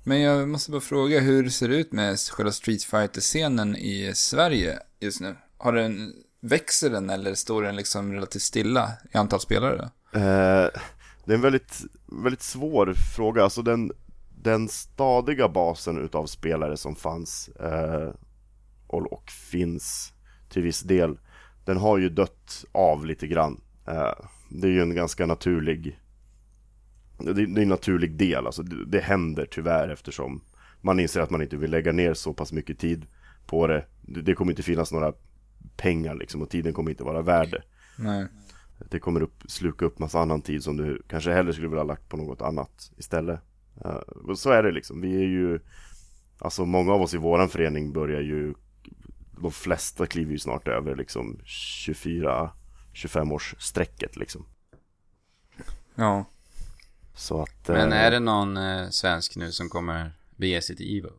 Speaker 1: Men jag måste bara fråga hur det ser ut med själva Street fighter scenen i Sverige just nu. Har den, växer den eller står den liksom relativt stilla i antal spelare?
Speaker 4: Eh, det är en väldigt, väldigt svår fråga. Alltså den, den stadiga basen utav spelare som fanns eh, och, och finns till viss del, den har ju dött av lite grann. Eh, det är ju en ganska naturlig det, är en naturlig del, alltså det, händer tyvärr eftersom man inser att man inte vill lägga ner så pass mycket tid på det. Det, kommer inte finnas några pengar liksom och tiden kommer inte vara värd det.
Speaker 1: Nej.
Speaker 4: Det kommer upp, sluka upp massa annan tid som du kanske hellre skulle vilja ha lagt på något annat istället. Eh, så är det liksom. Vi är ju, alltså många av oss i våran förening börjar ju, de flesta kliver ju snart över liksom 24-25 års strecket liksom.
Speaker 1: Ja.
Speaker 4: Så att...
Speaker 2: Men
Speaker 4: eh,
Speaker 2: är det någon eh, svensk nu som kommer bege sig till Evo?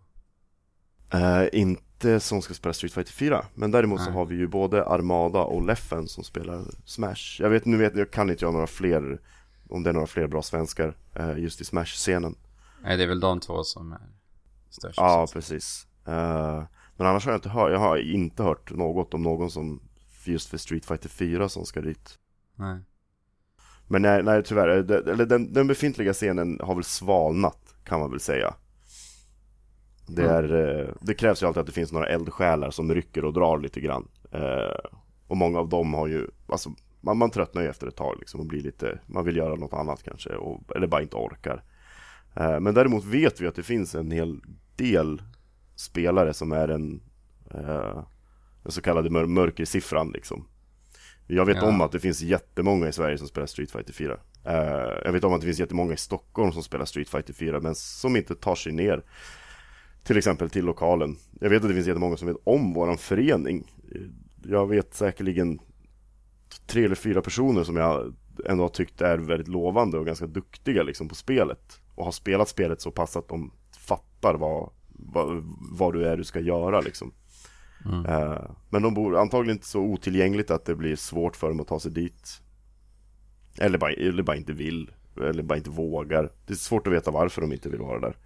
Speaker 4: Eh, inte som ska spela Street Fighter 4 Men däremot så
Speaker 2: Nej.
Speaker 4: har vi ju både Armada och Leffen som spelar Smash Jag vet, nu vet jag kan inte jag några fler Om det är några fler bra svenskar eh, just i Smash-scenen
Speaker 2: Nej, det är väl de två som är störst.
Speaker 4: Ja,
Speaker 2: så.
Speaker 4: precis eh, Men annars har jag inte hört, jag har inte hört något om någon som Just för Street Fighter 4 som ska dit
Speaker 2: Nej.
Speaker 4: Men nej, nej tyvärr, det, eller den, den befintliga scenen har väl svalnat kan man väl säga det,
Speaker 2: Mm.
Speaker 4: är, eh, det krävs ju alltid att det finns några eldsjälar som rycker och drar lite grann eh, Och många av dem har ju, alltså man, man tröttnar ju efter ett tag liksom och blir lite, man vill göra något annat kanske och, eller bara inte orkar eh, Men däremot vet vi att det finns en hel del spelare som är en eh, Den så kallade mör mörkersiffran liksom Jag vet
Speaker 2: Ja.
Speaker 4: om att det finns jättemånga i Sverige som spelar Street Fighter 4 eh, Jag vet om att det finns jättemånga i Stockholm som spelar Street Fighter 4 men som inte tar sig ner till exempel till lokalen. Jag vet att det finns jättemånga som vet om våran förening. Jag vet säkerligen tre eller fyra personer som jag ändå har tyckt är väldigt lovande och ganska duktiga liksom på spelet. Och har spelat spelet så pass att de fattar vad, vad, vad du är du ska göra liksom.
Speaker 2: Mm.
Speaker 4: Eh, men de bor antagligen inte så otillgängligt att det blir svårt för dem att ta sig dit. Eller bara, eller bara inte vill. Eller bara inte vågar. Det är svårt att veta varför de inte vill vara där.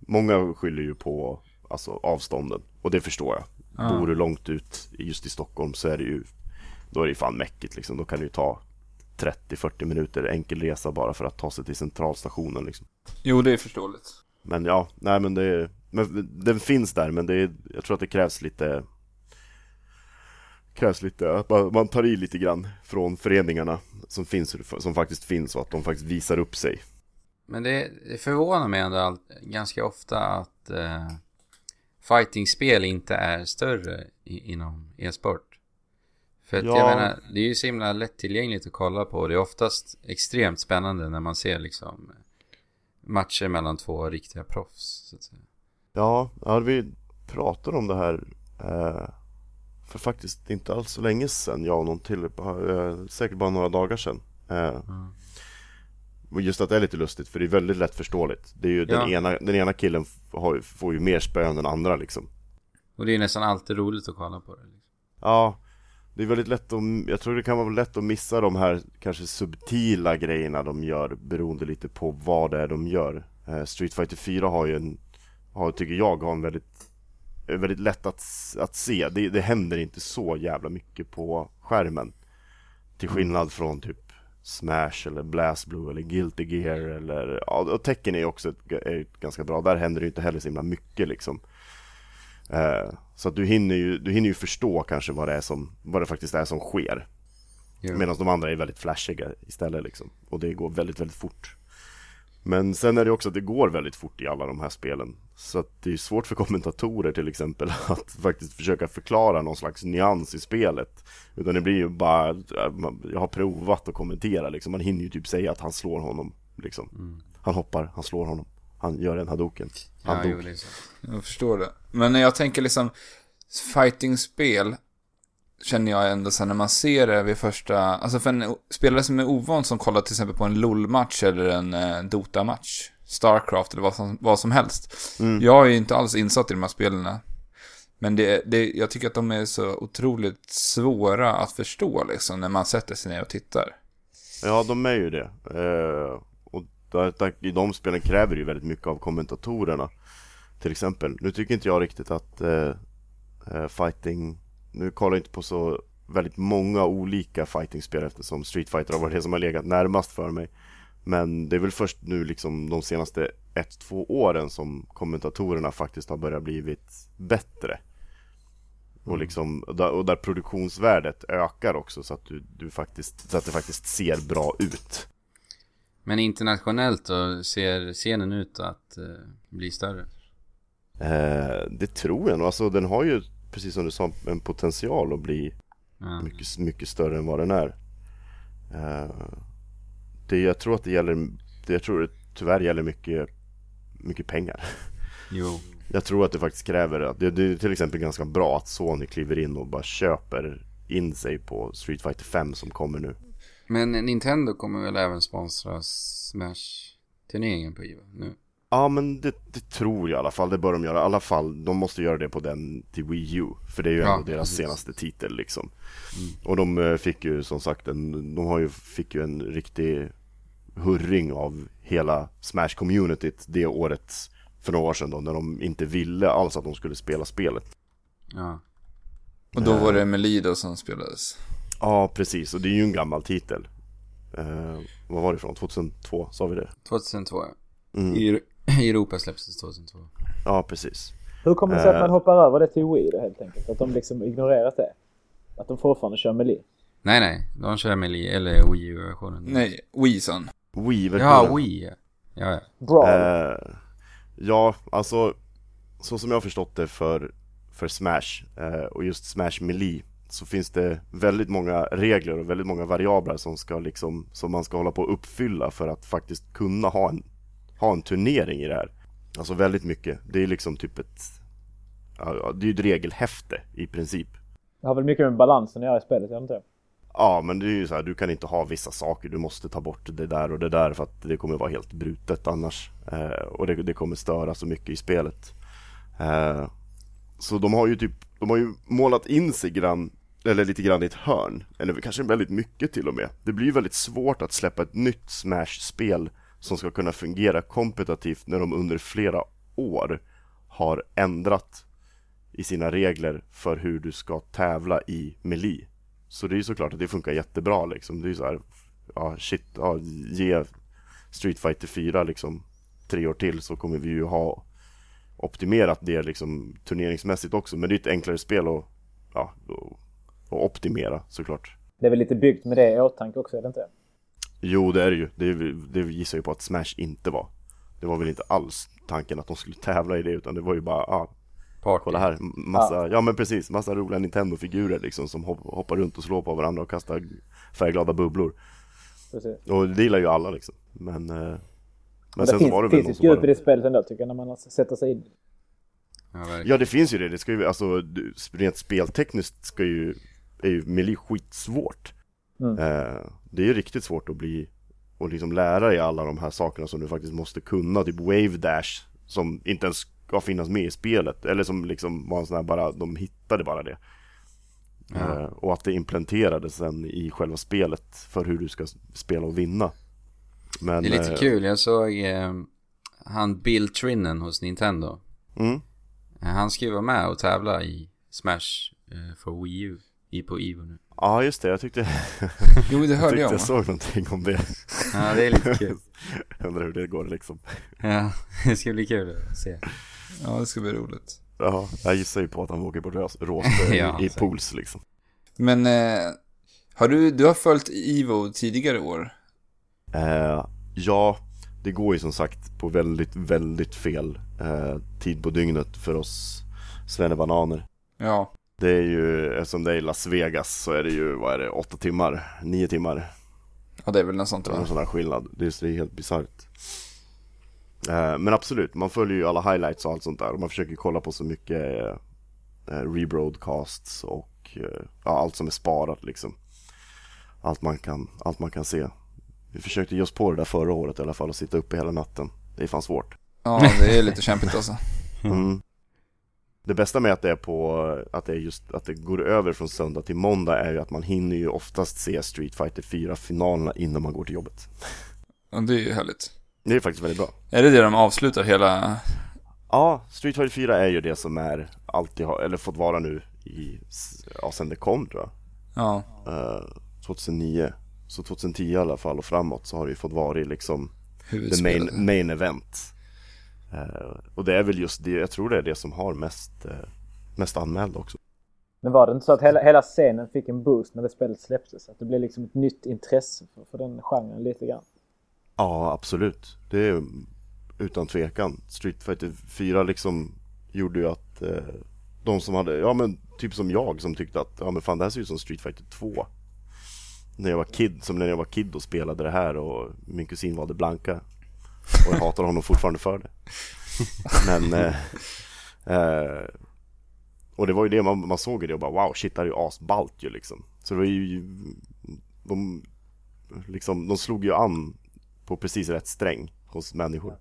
Speaker 4: Många skyller ju på alltså, avstånden. Och det förstår jag.
Speaker 1: Ja.
Speaker 4: Bor du långt ut just i Stockholm så är det ju Då är det ju fan mäckigt liksom. Då kan det ju ta 30-40 minuter enkel resa bara för att ta sig till centralstationen liksom.
Speaker 1: Jo, det är förståeligt.
Speaker 4: Men ja, nej men det men Den finns där men det är, Jag tror att det krävs lite Krävs lite att man, man tar i lite grann Från föreningarna som finns Som faktiskt finns och att de faktiskt visar upp sig
Speaker 2: Men det, det förvånar mig ändå allt, ganska ofta att eh, fightingspel inte är större i, inom e-sport. För att
Speaker 4: Ja.
Speaker 2: jag menar, det är ju så himla lättillgängligt att kolla på. och Det är oftast extremt spännande när man ser liksom matcher mellan två riktiga proffs. Så att säga.
Speaker 4: Ja, ja vi pratade om det här eh, För faktiskt inte alls så länge sedan Jag och någon till, eh, säkert bara några dagar sedan eh, och Just att det är lite lustigt för det är väldigt lätt förståeligt Det är ju den,
Speaker 2: Ja.
Speaker 4: ena, den ena killen har, får ju mer spö än den andra liksom
Speaker 2: Och det är nästan alltid roligt att kolla på det. Liksom.
Speaker 4: Ja Det är väldigt lätt att, jag tror det kan vara lätt att missa de här kanske subtila grejerna de gör Beroende lite på vad det är de gör. Eh, Street Fighter 4 har ju en har, Tycker jag har en väldigt Väldigt lätt att, att se. Det, det händer inte så jävla mycket på skärmen. Till skillnad från typ Smash eller Blast Blue eller Guilty Gear eller Ja och Tekken är ju också ett, är ett ganska bra. Där händer det ju inte heller så himla mycket liksom Så att du hinner, ju, du hinner ju förstå kanske vad det, är som, vad det faktiskt är som sker.
Speaker 2: Jo.
Speaker 4: Medan de andra är väldigt flashiga istället liksom. Och det går väldigt, väldigt fort. Men sen är det också att det går väldigt fort i alla de här spelen. Så att det är svårt för kommentatorer till exempel Att faktiskt försöka förklara någon slags nyans i spelet. Utan det blir ju bara man- Jag har provat att kommentera liksom. Man hinner ju typ säga att han slår honom liksom. Han hoppar, han slår honom Han gör en hadoken Han
Speaker 2: Ja,
Speaker 4: dog
Speaker 2: jo.
Speaker 1: Jag förstår det. Men när jag tänker liksom fighting-spel känner jag ändå sen när man ser det vid första, alltså för en spelare som är ovan som kollar till exempel på en LOL-match eller en eh, Dota-match, Starcraft eller vad som, vad som helst.
Speaker 4: Mm.
Speaker 1: Jag är ju inte alls insatt i de här spelen. Men det, det, jag tycker att de är så otroligt svåra att förstå liksom när man sätter sig ner och tittar.
Speaker 4: Ja, de är ju det. Eh, I de spelen kräver ju väldigt mycket av kommentatorerna. Till exempel, nu tycker inte jag riktigt att eh, eh, fighting Nu kollar jag inte på så väldigt många olika fightingspel eftersom Street Fighter har varit det som har legat närmast för mig. Men det är väl först nu liksom de senaste ett, två åren som kommentatorerna faktiskt har börjat blivit bättre. Och, liksom, och där, och där produktionsvärdet ökar också så att, du, du faktiskt, så att det faktiskt ser bra ut.
Speaker 2: Men internationellt då, ser scenen ut att eh, bli större?
Speaker 4: Eh, det tror jag nog. Alltså den har ju, precis som du sa, en potential att bli
Speaker 2: Ja.
Speaker 4: mycket, mycket större än vad den är. Eh, det, jag tror att det gäller, det, jag tror det tyvärr gäller mycket, mycket pengar.
Speaker 2: Jo.
Speaker 4: Jag tror att det faktiskt kräver att det, det är till exempel ganska bra att Sony kliver in och bara köper in sig på Street Fighter 5 som kommer nu.
Speaker 2: Men Nintendo kommer väl även sponsra Smash-turneringen på IVA nu?
Speaker 4: Ja men det, det tror jag i alla fall, det bör de göra. I alla fall, de måste göra det på den till Wii U. För det är ju
Speaker 2: Ja,
Speaker 4: ändå deras
Speaker 2: precis.
Speaker 4: senaste titel liksom. Och de eh, fick ju som sagt en, de har ju, fick ju en riktig hurring av hela Smash-communityt det året för några år sedan då, när de inte ville alls att de skulle spela spelet.
Speaker 2: Ja.
Speaker 1: Och då var det Melee då som spelades.
Speaker 4: Ja, precis, och det är ju en gammal titel. Eh, vad var det ifrån? 2002, sa vi det?
Speaker 2: 2002 ja.
Speaker 4: Mm.
Speaker 2: I, I Europa släpptes det 2002.
Speaker 4: Ja, precis.
Speaker 3: Hur kommer det sig att
Speaker 4: Eh.
Speaker 3: man hoppar över det till Wii då helt enkelt? Att de liksom ignorerat det? Att de fortfarande kör Melee?
Speaker 2: Nej, nej. De kör Melee, eller Wii U-versionen.
Speaker 1: Nej, Wii-son.
Speaker 4: Wii-versionen.
Speaker 2: Ja, Wii ja. Ja, ja.
Speaker 3: Brawl?
Speaker 4: Eh, ja, alltså så som jag har förstått det för, för Smash eh, och just Smash Melee så finns det väldigt många regler och väldigt många variabler som, ska liksom, som man ska hålla på att uppfylla för att faktiskt kunna ha en, ha en turnering i det här. Alltså väldigt mycket. Det är liksom typ ett, det är ett regelhäfte i princip.
Speaker 3: Det har väl mycket med balansen att göra i spelet, det inte?
Speaker 4: Ja, men det är ju så här, du kan inte ha vissa saker, du måste ta bort det där och det där för att det kommer vara helt brutet annars. Eh, och det, det kommer störa så mycket i spelet. Eh, så de har ju typ, de har ju målat in sig grann, eller lite grann i ett hörn, eller kanske väldigt mycket till och med. Det blir väldigt svårt att släppa ett nytt Smash-spel som ska kunna fungera kompetitivt när de under flera år har ändrat i sina regler för hur du ska tävla i Melee. Så det är ju såklart att det funkar jättebra liksom. Det är ju så här, ja shit, ja, ge Street Fighter 4 liksom tre år till så kommer vi ju ha optimerat det liksom turneringsmässigt också. Men det är ett enklare spel och ja, att att optimera såklart.
Speaker 3: Det är väl lite byggt med det i åtanke också, är det inte?
Speaker 4: Jo, det är det ju. Det, det gissar ju på att Smash inte var. Det var väl inte alls tanken att de skulle tävla i det utan det var ju bara, ja,
Speaker 2: Party.
Speaker 4: kolla här, massa, ja. men precis, massa roliga Nintendo-figurer liksom som hop- hoppar runt och slår på varandra och kastar färgglada bubblor.
Speaker 3: Precis.
Speaker 4: Och det gillar ju alla liksom. Men, eh, men,
Speaker 3: Men
Speaker 4: sen
Speaker 3: det
Speaker 4: så var det
Speaker 3: finns,
Speaker 4: väl
Speaker 3: finns
Speaker 4: som
Speaker 3: djup i
Speaker 4: bara,
Speaker 3: det spelet ändå tycker jag, när man sätter sig in.
Speaker 2: Ja.
Speaker 4: Ja det finns ju det, det ska ju, alltså rent speltekniskt ska ju, är ju Melee skitsvårt.
Speaker 3: Mm.
Speaker 4: Eh, det är ju riktigt svårt att bli, och liksom lära dig alla de här sakerna som du faktiskt måste kunna, typ Wave Dash, som inte ens ska finnas med i spelet, eller som liksom var en sån här bara, de hittade bara det.
Speaker 2: Ja.
Speaker 4: Eh, och att det implementerades sen i själva spelet för hur du ska spela och vinna. Men,
Speaker 2: Det är lite
Speaker 4: eh,
Speaker 2: kul, jag såg eh, han Bill Trinnen hos Nintendo.
Speaker 4: Mm.
Speaker 2: Han ska ju vara med och tävla i Smash eh, för Wii U i på Evo nu.
Speaker 4: Ja just det, jag tyckte,
Speaker 1: Jo, det
Speaker 4: jag,
Speaker 1: hörde
Speaker 4: tyckte
Speaker 1: jag
Speaker 4: jag såg någonting om det.
Speaker 2: Ja, det är lite kul.
Speaker 4: Jag undrar hur det går liksom.
Speaker 2: Ja, det ska bli kul att se.
Speaker 1: Ja, det ska bli roligt.
Speaker 4: Ja, jag gissar ju på att han åker på rås- råspö
Speaker 2: Ja,
Speaker 4: i, pools liksom.
Speaker 1: Men, eh, har du, du har följt Ivo tidigare år?
Speaker 4: Eh, ja, det går ju som sagt på väldigt, väldigt fel eh, tid på dygnet för oss svennebananer.
Speaker 1: Ja.
Speaker 4: Det är ju, eftersom det är Las Vegas så är det ju, vad är det, åtta timmar, nio timmar.
Speaker 1: Ja, det är väl något sånt va?
Speaker 4: sån här skillnad. Det är, det är helt bisarrt. Eh, men absolut, man följer ju alla highlights och allt sånt där. Och man försöker kolla på så mycket eh, rebroadcasts och eh, ja, allt som är sparat liksom. Allt man, kan, allt man kan se. Vi försökte ge oss på det där förra året i alla fall och sitta uppe hela natten. Det är fan svårt.
Speaker 1: Ja, det är lite kämpigt alltså.
Speaker 4: Mm. Det bästa med att det är på, att det är just, att det går över från söndag till måndag är ju att man hinner ju oftast se Street Fighter 4 finalerna innan man går till jobbet.
Speaker 1: Ja, det är ju härligt.
Speaker 4: Det är faktiskt väldigt bra.
Speaker 1: Är det det de avslutar hela...
Speaker 4: Ja, Street Fighter 4 är ju det som är alltid har, eller fått vara nu i, ja sen det kom tror jag.
Speaker 1: Ja.
Speaker 4: Eh, 2009. Så 2010 i alla fall och framåt så har det ju fått vara liksom the main, main event. Eh, och det är väl just det, jag tror det är det som har mest, eh, mest anmälda också.
Speaker 3: Men var det inte så att hela, hela scenen fick en boost när det spelet släpptes? Att det blev liksom ett nytt intresse för, för den genren lite grann?
Speaker 4: Ja, absolut. Det är utan tvekan. Street Fighter 4 liksom gjorde ju att eh, de som hade, ja men typ som jag som tyckte att, ja men fan det här ser ut som Street Fighter 2. När jag var kid, som när jag var kid och spelade det här och min kusin valde Blanka. Och jag hatar honom fortfarande för det. Men, eh, eh, och det var ju det man, man såg i det och bara wow shit det här är ju asballt ju liksom. Så det var ju, de, liksom, de slog ju an på precis rätt sträng hos människor.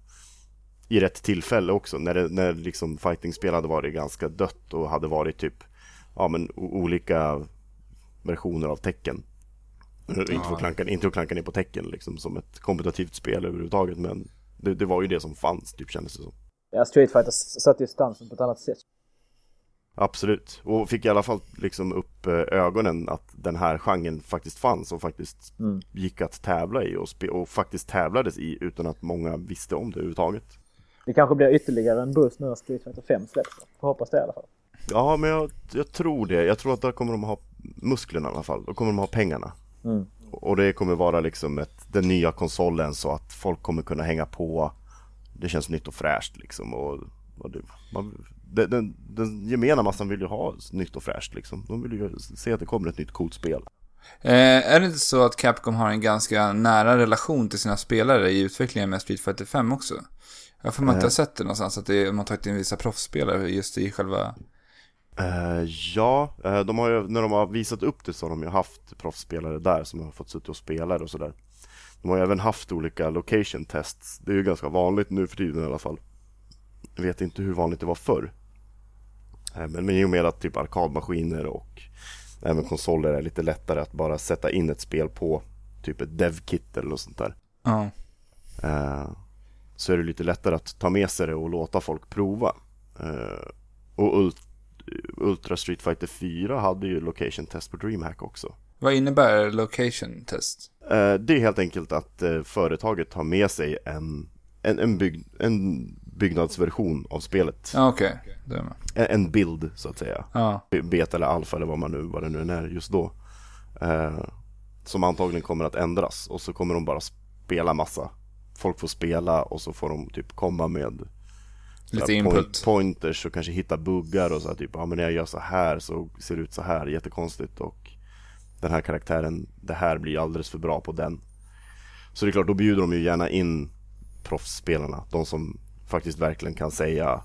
Speaker 4: I rätt tillfälle också, när, det, när liksom fightingspel hade varit ganska dött och hade varit typ ja, men, olika versioner av tecken. Inte för att klanka, inte att klanka ner på tecken liksom, som ett kompetitivt spel överhuvudtaget, men det, det var ju det som fanns, typ kändes det som.
Speaker 3: Ja, Street Fighter satte ju stansen på ett annat sätt.
Speaker 4: Absolut, och fick i alla fall liksom upp eh, ögonen att den här genren faktiskt fanns och faktiskt
Speaker 3: Mm.
Speaker 4: gick att tävla i och, och faktiskt tävlades i utan att många visste om det överhuvudtaget.
Speaker 3: Det kanske blir ytterligare en boost nu när Street Fighter 5 släpps. Får hoppas det i alla fall.
Speaker 4: Ja, men jag, jag tror det. Jag tror att där kommer de ha musklerna i alla fall. Då kommer de ha pengarna.
Speaker 3: Mm.
Speaker 4: Och det kommer vara liksom ett, den nya konsolen så att folk kommer kunna hänga på. Det känns nytt och fräscht liksom. Och, och det, man, den, den, den gemena massan vill ju ha nytt och fräscht liksom. De vill ju se att det kommer ett nytt coolt spel.
Speaker 1: Eh, är det inte så att Capcom har en ganska nära relation till sina spelare i utvecklingen med Street Fighter 5 också? Jag får man inte ha sett det någonstans, att det, man tagit in vissa proffsspelare just i själva...
Speaker 4: Eh, ja, eh, de har ju, när de har visat upp det så har de ju haft proffsspelare där som har fått sitta och spela och sådär. De har ju även haft olika location tests. Det är ju ganska vanligt nu för tiden i alla fall. Jag vet inte hur vanligt det var förr. Eh, men, i och med att typ arkadmaskiner och även konsoler är lite lättare att bara sätta in ett spel på typ ett dev-kit eller något sånt där.
Speaker 1: Ja.
Speaker 4: Så är det lite lättare att ta med sig det och låta folk prova. Och Ult- Ultra Street Fighter 4 hade ju location test på DreamHack också.
Speaker 1: Vad innebär location test?
Speaker 4: Eh, det är helt enkelt att eh, företaget tar med sig en, en, en, bygg, en byggnadsversion av spelet.
Speaker 1: Med.
Speaker 4: En, en bild så att säga.
Speaker 1: Ja.
Speaker 4: Beta eller alfa eller vad, man nu, vad det nu är just då. Eh, som antagligen kommer att ändras och så kommer de bara spela massa. Folk får spela och så får de typ komma med
Speaker 1: Lite input.
Speaker 4: Point, pointers och kanske hitta buggar och så här, typ, ja men när jag gör så här så ser det ut så här, jättekonstigt och den här karaktären, det här blir alldeles för bra på den. Så det är klart, då bjuder de ju gärna in proffsspelarna, de som faktiskt verkligen kan säga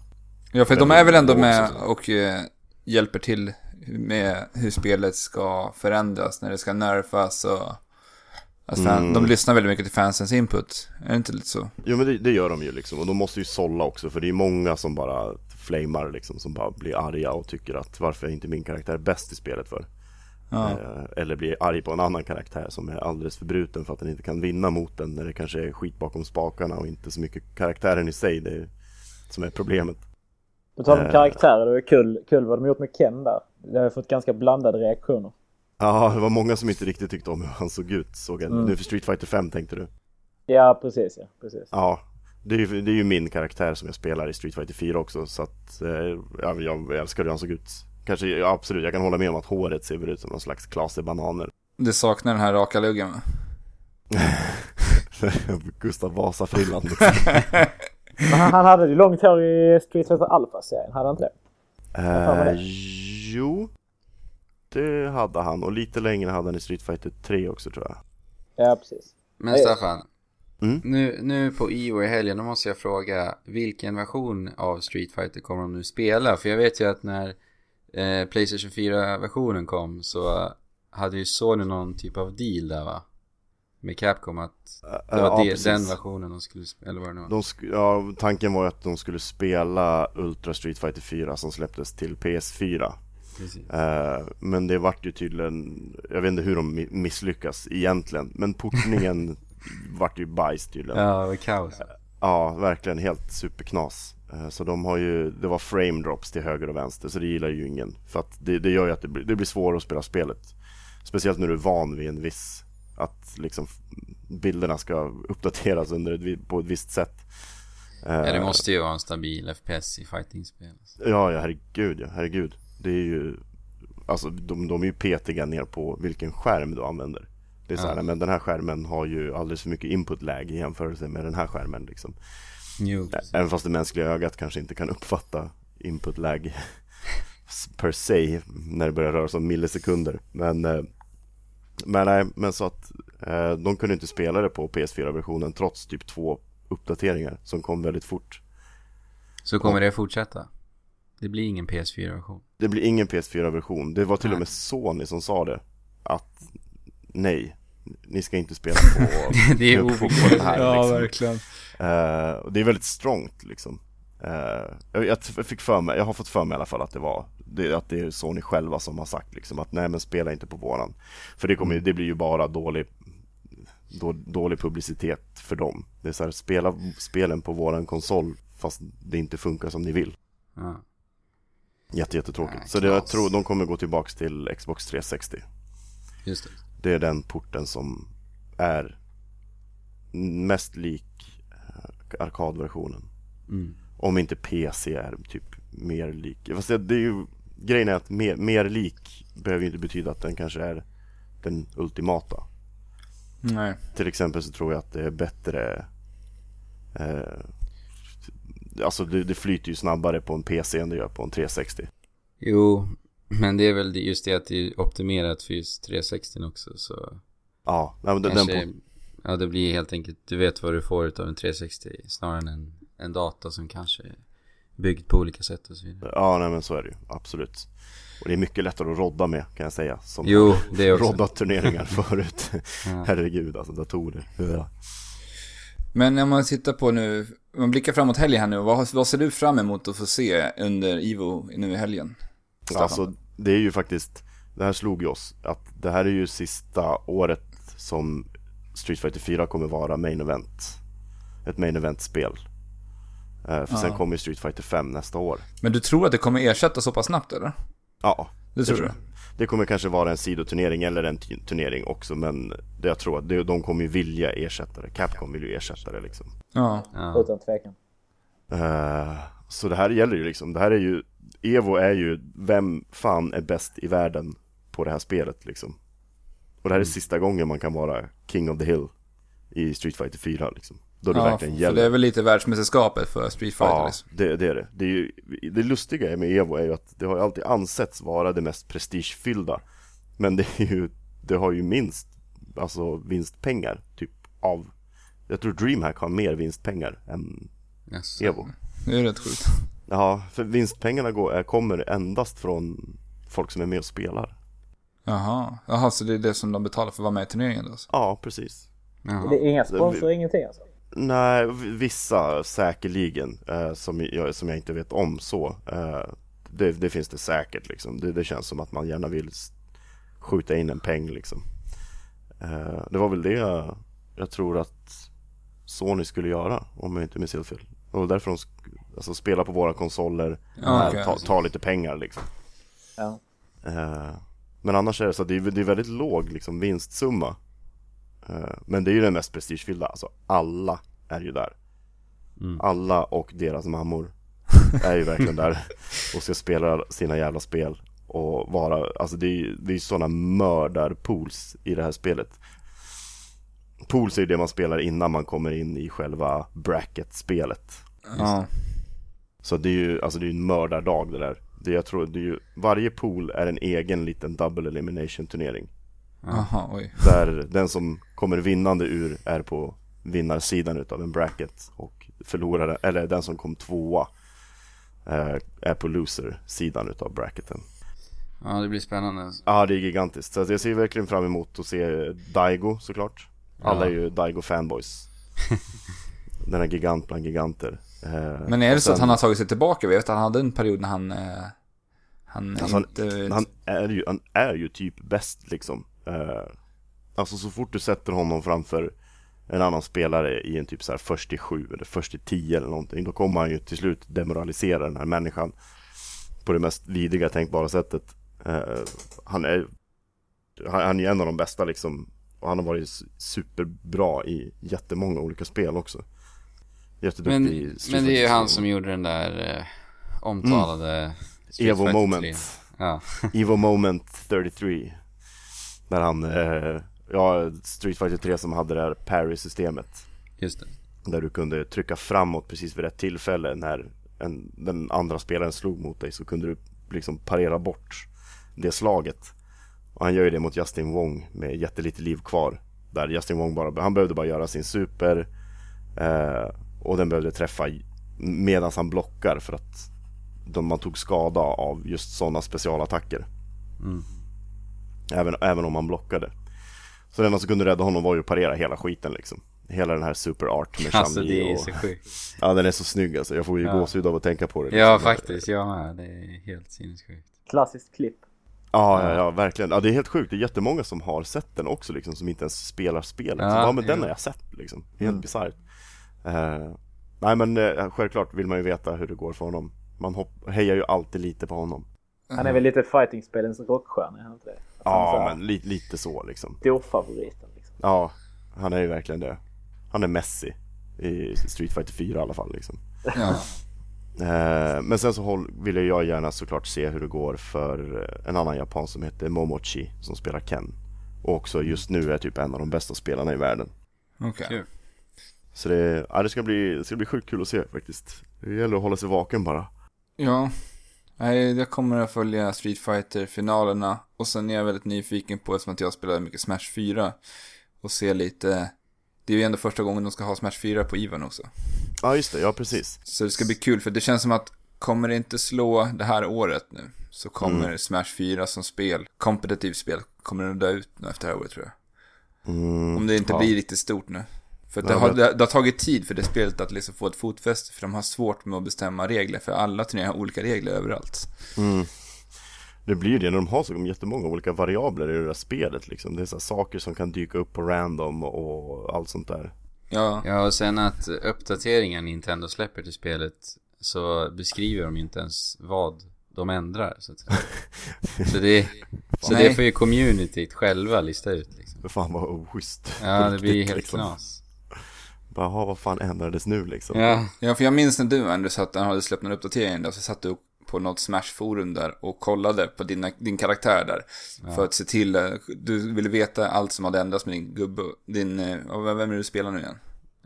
Speaker 1: Ja, för de är väl ändå med och eh, hjälper till med hur spelet ska förändras, när det ska nerfas och... Alltså, fan, De lyssnar väldigt mycket till fansens input. Är det inte lite så?
Speaker 4: Jo men det, det gör de ju liksom och de måste ju sålla också för det är många som bara flamar liksom som bara blir arga och tycker att varför är inte min karaktär bäst i spelet för?
Speaker 1: Ja.
Speaker 4: Eh, eller blir arg på en annan karaktär som är alldeles för bruten för att den inte kan vinna mot den när det kanske är skit bakom spakarna och inte så mycket karaktären i sig det är, som är problemet.
Speaker 3: På tal om
Speaker 4: Eh.
Speaker 3: karaktärer, det är kul, kul vad de gjort med Ken där. Det har ju fått ganska blandade reaktioner.
Speaker 4: Ja, det var många som inte riktigt tyckte om hur han såg ut såg jag.
Speaker 3: Mm.
Speaker 4: Nu för Street Fighter 5 tänkte du?
Speaker 3: Ja, precis ja. Precis.
Speaker 4: Ja, det är, ju, det är ju min karaktär som jag spelar i Street Fighter 4 också så att eh, ja, jag älskar hur han såg ut. Kanske, ja, absolut, jag kan hålla med om att håret ser väl ut som någon slags klasig bananer.
Speaker 1: Det saknar den här raka luggen va?
Speaker 4: Gustav Vasa-frillan liksom.
Speaker 3: Han, hade ju långt hår i Street Fighter Alpha-serien, hade han inte det?
Speaker 4: eh,
Speaker 3: det?
Speaker 4: jo, det hade han och lite längre hade han i Street Fighter 3 också tror jag.
Speaker 3: Ja, precis.
Speaker 2: Men. Staffan,
Speaker 4: Mm?
Speaker 2: nu, nu på IO i helgen, då måste jag fråga vilken version av Street Fighter kommer de nu spela? För jag vet ju att när eh, Playstation 4-versionen kom så hade ju Sony någon typ av deal där va? Med Capcom att det var
Speaker 4: ja,
Speaker 2: det, den versionen de skulle spela, eller vad det nu var.
Speaker 4: De ja, tanken var att de skulle spela Ultra Street Fighter 4 som släpptes till PS4. Eh, men det vart ju tydligen, jag vet inte hur de mi- misslyckas egentligen, men portningen vart ju bajs tydligen.
Speaker 2: Ja, det var kaos.
Speaker 4: Ja, verkligen helt superknas. Eh, Så de har ju, det var frame drops till höger och vänster så det gillar ju ingen. För att det, det gör ju att det blir, det blir svårare att spela spelet. Speciellt när du är van vid en viss, att liksom bilderna ska uppdateras under ett, på ett visst sätt. Eh,
Speaker 2: Ja, det måste ju vara en stabil FPS i fightingspel. alltså.
Speaker 4: Ja, ja herregud ja, herregud. Det är ju, alltså de, de är ju petiga ner på vilken skärm du använder. Det är så här,
Speaker 2: Ja.
Speaker 4: men den här skärmen har ju alldeles för mycket input lag i jämförelse med den här skärmen liksom.
Speaker 2: Jo.
Speaker 4: Även fast det mänskliga ögat kanske inte kan uppfatta input lag per se när det börjar röra sig om millisekunder. Men, eh, men nej, men så att eh, de kunde inte spela det på PS4-versionen trots typ två uppdateringar som kom väldigt fort.
Speaker 2: Så kommer det fortsätta? Det blir ingen PS4-version.
Speaker 4: Det blir ingen PS4-version. Det var till
Speaker 2: Nej.
Speaker 4: och med Sony som sa det. Att nej, ni ska inte spela på,
Speaker 2: Det är
Speaker 4: på, det här.
Speaker 1: Ja,
Speaker 4: liksom.
Speaker 1: verkligen.
Speaker 4: Och det är väldigt strongt liksom. Eh, jag, jag fick för mig, jag har fått för mig i alla fall att det var det, att det är Sony själva som har sagt liksom att nej men spela inte på våran. För det, kommer, ju- det blir ju bara dålig, då, dålig publicitet för dem. Det är så här, spela spelen på våran konsol fast det inte funkar som ni vill.
Speaker 2: Ja.
Speaker 4: Jätte, jättetråkigt.
Speaker 2: Nej,
Speaker 4: så det, jag tror de kommer gå tillbaks till Xbox 360.
Speaker 2: Just det.
Speaker 4: Det är den porten som är mest lik eh, arkadversionen.
Speaker 2: Mm.
Speaker 4: Om inte PC är typ mer lik. Fast det, det är ju, grejen är att mer, mer lik behöver inte betyda att den kanske är den ultimata.
Speaker 1: Nej.
Speaker 4: Till exempel så tror jag att det är bättre eh, Alltså det, det flyter ju snabbare på en PC än det gör på en 360.
Speaker 2: Jo, men det är väl just det att det är optimerat för just 360 också så
Speaker 4: Ja, nej, men den, den
Speaker 2: kanske,
Speaker 4: på,
Speaker 2: ja det blir helt enkelt, du vet vad du får utav en 360 snarare än en, en data som kanske är byggd på olika sätt och så vidare.
Speaker 4: ja nej men så är det ju, absolut. Och det är mycket lättare att rodda med kan jag säga. Som
Speaker 2: Jo, det också.
Speaker 4: roddat turneringar förut.
Speaker 2: Ja.
Speaker 4: Herregud alltså, datorer. Ja.
Speaker 1: Men om man tittar på nu, man blickar framåt helgen här nu, vad, vad ser du fram emot att få se under Ivo nu i helgen? Staffan?
Speaker 4: Alltså det är ju faktiskt, det här slog ju oss att det här är ju sista året som Street Fighter 4 kommer vara main event. Ett main event-spel. Eh, för sen
Speaker 1: Ja.
Speaker 4: kommer ju Street Fighter 5 nästa år.
Speaker 1: Men du tror att det kommer ersätta så pass snabbt eller?
Speaker 4: Ja,
Speaker 1: Det tror du?
Speaker 4: jag. Det kommer kanske vara en sidoturnering eller en turnering också men det jag tror att de kommer ju vilja ersätta det. Capcom vill ju ersätta det liksom.
Speaker 1: Ja.
Speaker 2: Ja.
Speaker 3: Utan tvekan.
Speaker 4: Eh, så det här gäller ju liksom, det här är ju, Evo är ju, vem fan är bäst i världen på det här spelet liksom. Och det här är sista gången man kan vara King of the Hill i Street Fighter 4 liksom. Då det
Speaker 1: ja,
Speaker 4: verkligen
Speaker 1: för
Speaker 4: gäller.
Speaker 1: det är väl lite världsmästerskapet för Street Fighter
Speaker 4: Ja,
Speaker 1: liksom.
Speaker 4: det, det är det. Det, är ju, det lustiga med Evo är ju att det har ju alltid ansetts vara det mest prestigefyllda. Men det är ju, det har ju minst, alltså vinstpengar, typ av, jag tror DreamHack har mer vinstpengar än
Speaker 2: Jaså.
Speaker 4: Evo.
Speaker 1: Det är rätt sjukt.
Speaker 4: Ja, för vinstpengarna går, är, kommer endast från folk som är med och spelar.
Speaker 1: Jaha. Jaha, så det är det som de betalar för att vara med i turneringen då? Alltså.
Speaker 4: Ja, precis.
Speaker 2: Jaha.
Speaker 3: Det är inga sponsor, ingenting alltså?
Speaker 4: Nej, vissa säkerligen, eh, som, jag, som jag inte vet om så. Eh, det, det finns det säkert liksom. Det, det känns som att man gärna vill skjuta in en peng liksom. Eh, det var väl det jag, jag tror att Sony skulle göra, om jag inte minns helt fel. Det var därför de alltså, spela på våra konsoler,
Speaker 1: Ja, okej.
Speaker 4: ta, ta lite pengar liksom.
Speaker 3: Ja.
Speaker 4: Eh, men annars är det så att det är, det är väldigt låg liksom, vinstsumma. Eh, men det är ju den mest prestigefyllda, alltså alla är ju där.
Speaker 2: Mm.
Speaker 4: Alla och deras mammor är ju verkligen där och ska spela sina jävla spel. Och vara, alltså det är ju det är sådana mördarpools i det här spelet. Pools är ju det man spelar innan man kommer in i själva bracket-spelet.
Speaker 1: Ja.
Speaker 4: Så det är ju, alltså det är ju en mördardag det där. Det jag tror, det är ju, varje pool är en egen liten double elimination turnering.
Speaker 1: Jaha, oj.
Speaker 4: Där den som kommer vinnande ur är på vinnarsidan utav en bracket och förlorare, eller den som kom tvåa eh, är på loser-sidan utav bracketen.
Speaker 2: Ja, det blir spännande.
Speaker 4: Ja, det är gigantiskt. Så jag ser verkligen fram emot att se Daigo såklart. Alla är ju Daigo-fanboys. Den här gigant bland giganter. Eh,
Speaker 1: Men är det
Speaker 4: och
Speaker 1: så att
Speaker 4: sen-
Speaker 1: han har tagit sig tillbaka? Vi vet att han hade en period när han... Eh, han
Speaker 4: Alltså, han-
Speaker 1: inte...
Speaker 4: Han är ju, han är ju typ bäst liksom. Eh, alltså så fort du sätter honom framför en annan spelare i en typ så här först i sju eller först i tio eller någonting. Då kommer han ju till slut demoralisera den här människan på det mest vidriga tänkbara sättet. Eh, han är han är en av de bästa liksom och han har varit superbra i jättemånga olika spel också. Jätteduktig
Speaker 5: Men,
Speaker 4: i
Speaker 5: men det är ju han
Speaker 4: 2.
Speaker 5: som gjorde den där eh, omtalade Street
Speaker 4: Evo Moment.
Speaker 5: 3. Ja.
Speaker 4: Evo Moment 33 Där han, eh, ja Street Fighter 3 som hade det här parry-systemet
Speaker 5: Just det.
Speaker 4: Där du kunde trycka framåt precis vid rätt tillfälle när en, den andra spelaren slog mot dig så kunde du liksom parera bort det slaget. Och han gör ju det mot Justin Wong med jättelite liv kvar. Där Justin Wong bara, han behövde bara göra sin super eh, och den behövde träffa medan han blockar för att de, man tog skada av just sådana specialattacker. Även, även om man blockade. Så det enda som kunde rädda honom var ju att parera hela skiten liksom. Hela den här super art med
Speaker 5: Alltså det är
Speaker 4: och...
Speaker 5: så sjukt.
Speaker 4: Ja den är så snygg alltså, jag får ju
Speaker 5: Ja.
Speaker 4: gåshud av att tänka på det
Speaker 5: Ja
Speaker 4: liksom.
Speaker 5: faktiskt, jag med. Det är helt sinnessjukt.
Speaker 3: Klassiskt klipp.
Speaker 4: Ja, ja, ja, verkligen. Ja, det är helt sjukt. Det är jättemånga som har sett den också liksom, som inte ens spelar spelet.
Speaker 5: Ja,
Speaker 4: så, ja men den
Speaker 5: jo.
Speaker 4: har jag sett liksom. Helt bisarrt. Eh, nej men eh, självklart vill man ju veta hur det går för honom. Man hejar ju alltid lite på honom.
Speaker 3: Han är väl lite fightingspelens rockstjärna, är han inte det?
Speaker 4: Ja,
Speaker 3: här
Speaker 4: men li- lite så liksom.
Speaker 3: Storfavoriten liksom.
Speaker 4: Ja, han är ju verkligen det. Han är Messi i Street Fighter 4 i alla fall liksom.
Speaker 1: Ja.
Speaker 4: Eh, men sen så håll, vill jag gärna såklart se hur det går för eh, en annan japan som heter Momochi som spelar Ken. Och också just nu är typ en av de bästa spelarna i världen.
Speaker 1: Okej.
Speaker 5: Kul.
Speaker 4: Så det, ja, det, ska bli, det ska bli sjukt kul att se faktiskt. Det gäller att hålla sig vaken bara.
Speaker 1: Ja. Nej, jag kommer att följa Street fighter finalerna och sen är jag väldigt nyfiken på, eftersom att jag spelar mycket Smash 4, och se lite, det är ju ändå första gången de ska ha Smash 4 på Ivan också.
Speaker 4: Ja just det, ja precis.
Speaker 1: Så det ska bli kul, för det känns som att kommer det inte slå det här året nu, så kommer
Speaker 4: Mm.
Speaker 1: Smash 4 som spel, kompetitivt spel, kommer det dö ut nu efter det här året tror jag.
Speaker 4: Mm,
Speaker 1: Om det inte
Speaker 4: ja.
Speaker 1: blir riktigt stort nu. För att det, har, det, det har tagit tid för det spelet att liksom få ett fotfäste, för de har svårt med att bestämma regler, för alla turneringar har olika regler överallt.
Speaker 4: Mm. Det blir ju det när de har så jättemånga olika variabler i det där spelet liksom. Det är så här saker som kan dyka upp på random och allt sånt där.
Speaker 1: Ja,
Speaker 5: Ja, och sen att uppdateringen Nintendo släpper till spelet så beskriver de inte ens vad de ändrar så att säga. Så det, så
Speaker 1: Nej.
Speaker 5: det får ju communityt själva lista ut liksom.
Speaker 4: Fan vad oschysst.
Speaker 5: Ja, det blir helt
Speaker 4: liksom.
Speaker 5: knas.
Speaker 4: Bara, "Jaha, vad fan ändrades nu liksom?
Speaker 5: Ja,
Speaker 1: ja, för jag minns när du Andrew satt, när han hade släppt en uppdatering där, så satt du på något Smash-forum där och kollade på dina, din karaktär där. För att se till, eh, du ville veta allt som hade ändrats med din gubbe, din, eh, ja, vem är det du spelar nu igen?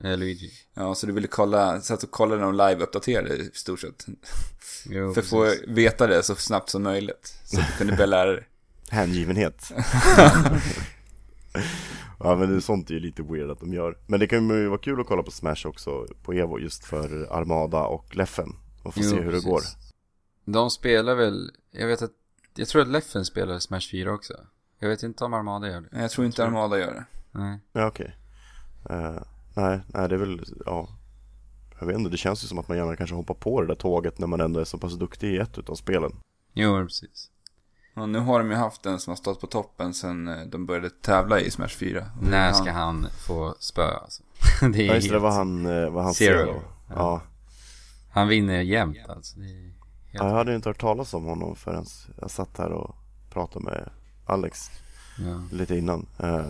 Speaker 5: eh, Luigi.
Speaker 1: Ja, så du ville kolla, satt och kollade när de live-uppdaterade i stort sett.
Speaker 5: Jo,
Speaker 1: För att få veta det så snabbt som möjligt. Så att du kunde börja lära dig.
Speaker 4: Hängivenhet. ja men det, sånt är ju lite weird att de gör. Men det kan ju vara kul att kolla på Smash också på Evo just för Armada och Leffen. Och få
Speaker 5: Jo,
Speaker 4: se hur det
Speaker 5: precis.
Speaker 4: går.
Speaker 5: De spelar väl, jag vet att, jag tror att Leffen spelar Smash 4 också. Jag vet inte om Armada gör det.
Speaker 1: Jag tror inte Armada gör det.
Speaker 5: Nej.
Speaker 4: Ja okej. Eh, nej, nej det är väl, ja. Jag vet inte, det känns ju som att man gärna kanske hoppar på det där tåget när man ändå är så pass duktig i ett utav spelen.
Speaker 5: Jo, precis.
Speaker 1: Ja, nu har de ju haft en som har stått på toppen sen eh, de började tävla i Smash 4.
Speaker 5: När ska han få spö alltså? det är
Speaker 4: Ja just det, vad han, eh, vad han
Speaker 5: Zero.
Speaker 4: ser då. Ja.
Speaker 5: Han vinner jämt alltså. Det är helt...
Speaker 4: ja, jag hade inte hört talas om honom förrän jag satt här och pratade med Alex
Speaker 5: Ja.
Speaker 4: lite innan. Eh,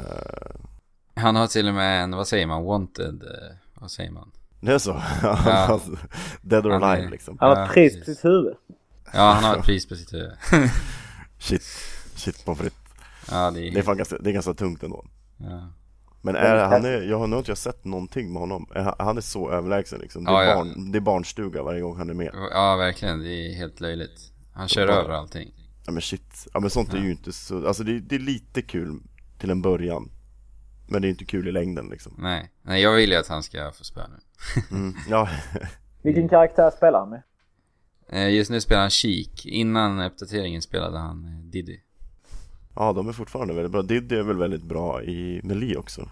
Speaker 5: Han har till och med en, vad säger man, wanted, eh, vad säger man?
Speaker 4: det är så? Alltså, Dead or
Speaker 5: Han
Speaker 4: alive liksom.
Speaker 3: Han har
Speaker 5: Ja,
Speaker 3: ett pris på
Speaker 5: precis.
Speaker 3: sitt huvud.
Speaker 5: Ja, han har ett pris på sitt huvud.
Speaker 4: Shit, shit på fritt.
Speaker 5: Ja, det är,
Speaker 4: Det är fan ganska, det är ganska tungt ändå.
Speaker 5: ja.
Speaker 4: Men är, han är, jag har nog inte sett någonting med honom. Är han- är så överlägsen liksom. Det är,
Speaker 5: Ja, ja.
Speaker 4: Barn, det är barnstuga varje gång han är med.
Speaker 5: ja, verkligen. Det är helt löjligt. Han kör
Speaker 4: Bara-
Speaker 5: över allting.
Speaker 4: Ja men shit. Ja men sånt är ju inte så, alltså det, det är lite kul till en början. Men det är inte kul i längden liksom.
Speaker 5: Nej, nej jag vill ju att han ska få spö nu.
Speaker 4: Mm. Ja,
Speaker 3: Vilken karaktär spelar han med?
Speaker 5: Eh, Just nu spelar han Chic. Innan uppdateringen spelade han eh, Diddy.
Speaker 4: ja de är fortfarande väldigt bra. Diddy är väl väldigt bra i Melee också.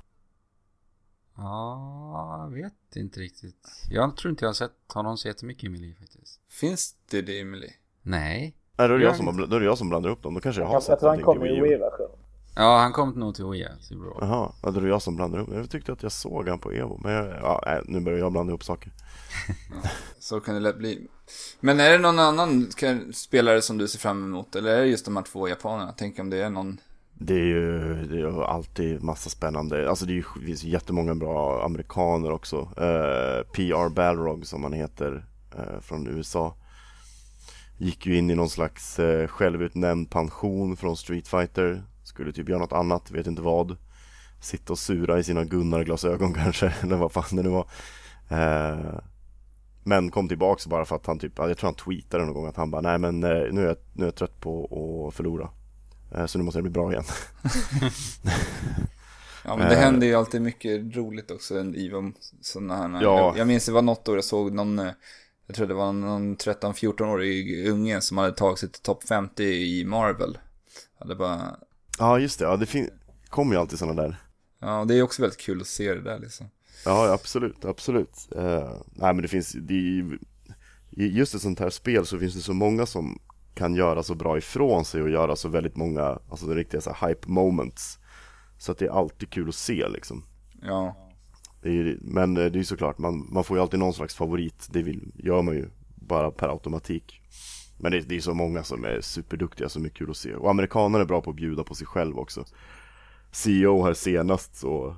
Speaker 5: Ja, jag vet inte riktigt. Jag tror inte jag har sett honom så jättemycket i Melee faktiskt.
Speaker 1: Finns det det, Emily?
Speaker 5: Nej.
Speaker 4: Nej då är det,
Speaker 5: Ja.
Speaker 4: jag som, har då är det jag som blandar upp dem. Då kanske jag har
Speaker 3: Jag,
Speaker 4: sett
Speaker 3: jag tror han
Speaker 4: någonting till
Speaker 3: i
Speaker 4: Wii U.
Speaker 2: Ja, han kom nog till Raw.
Speaker 4: Jaha, ja, det var jag som blandade ihop. Jag tyckte att jag såg han på Evo. Men jag, ja, nu börjar jag blanda ihop saker.
Speaker 1: Så kan det lätt bli. Men är det någon annan spelare som du ser fram emot? Eller är det just de här två japanerna? Tänk om det är någon...
Speaker 4: Det är ju det är alltid massa spännande. Alltså det, är ju, det finns jättemånga bra amerikaner också. Eh, PR Balrog som han heter eh, från USA. Gick ju in i någon slags eh, självutnämnd pension från Street Fighter. Skulle typ göra något annat, vet inte vad. Sitta och sura i sina Gunnar-glasögon kanske, eller vad fan det nu var. Eh, men kom tillbaks bara för att han typ, jag tror han tweetade någon gång att han bara, nej men eh, nu är jag, nu är jag trött på att förlora. Eh, Så nu måste det bli bra igen.
Speaker 1: Ja, men det
Speaker 4: Eh.
Speaker 1: händer ju alltid mycket roligt också Ivo sådana här.
Speaker 4: Ja.
Speaker 1: Jag, jag minns det var något år jag såg någon, eh, jag tror det var någon 13-14-årig unge som hade tagit sig till topp 50 i Marvel. Ja, det bara,
Speaker 4: Ja just det, ja, det fin- kommer ju alltid sådana där.
Speaker 1: ja, och det är också väldigt kul att se det där liksom.
Speaker 4: Ja absolut, absolut. Eh, nej men det finns, det i just ett sånt här spel så finns det så många som kan göra så bra ifrån sig och göra så väldigt många, alltså det riktiga så hype moments. Så att det är alltid kul att se liksom.
Speaker 1: Ja,
Speaker 4: Det är, men eh, det är ju såklart, man, man får ju alltid någon slags favorit, det vill, gör man ju bara per automatik. Men det, det är så många som är superduktiga som är kul att se. Och amerikaner är bra på att bjuda på sig själv också. CEO här senast så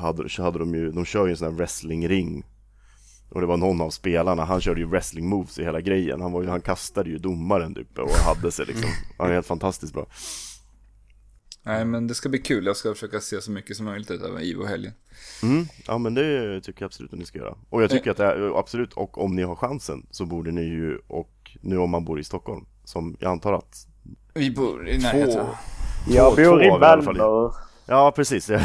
Speaker 4: hade, hade de ju, de kör ju en sån här wrestlingring. Och det var någon av spelarna, han körde ju wrestling moves i hela grejen. Han, var ju, han kastade ju domaren typ och hade sig liksom. Han är helt fantastiskt bra.
Speaker 1: nej men det ska bli kul. Jag ska försöka se så mycket som möjligt av Ivo-helgen.
Speaker 4: Mm, ja men det tycker jag absolut att ni ska göra. Och jag tycker att det är, absolut, och om ni har chansen så borde ni ju, och nu om man bor i Stockholm, som jag antar att
Speaker 1: Vi bor i närheten.
Speaker 3: Jag
Speaker 4: två
Speaker 3: bor i. Malmö.
Speaker 4: Ja precis, det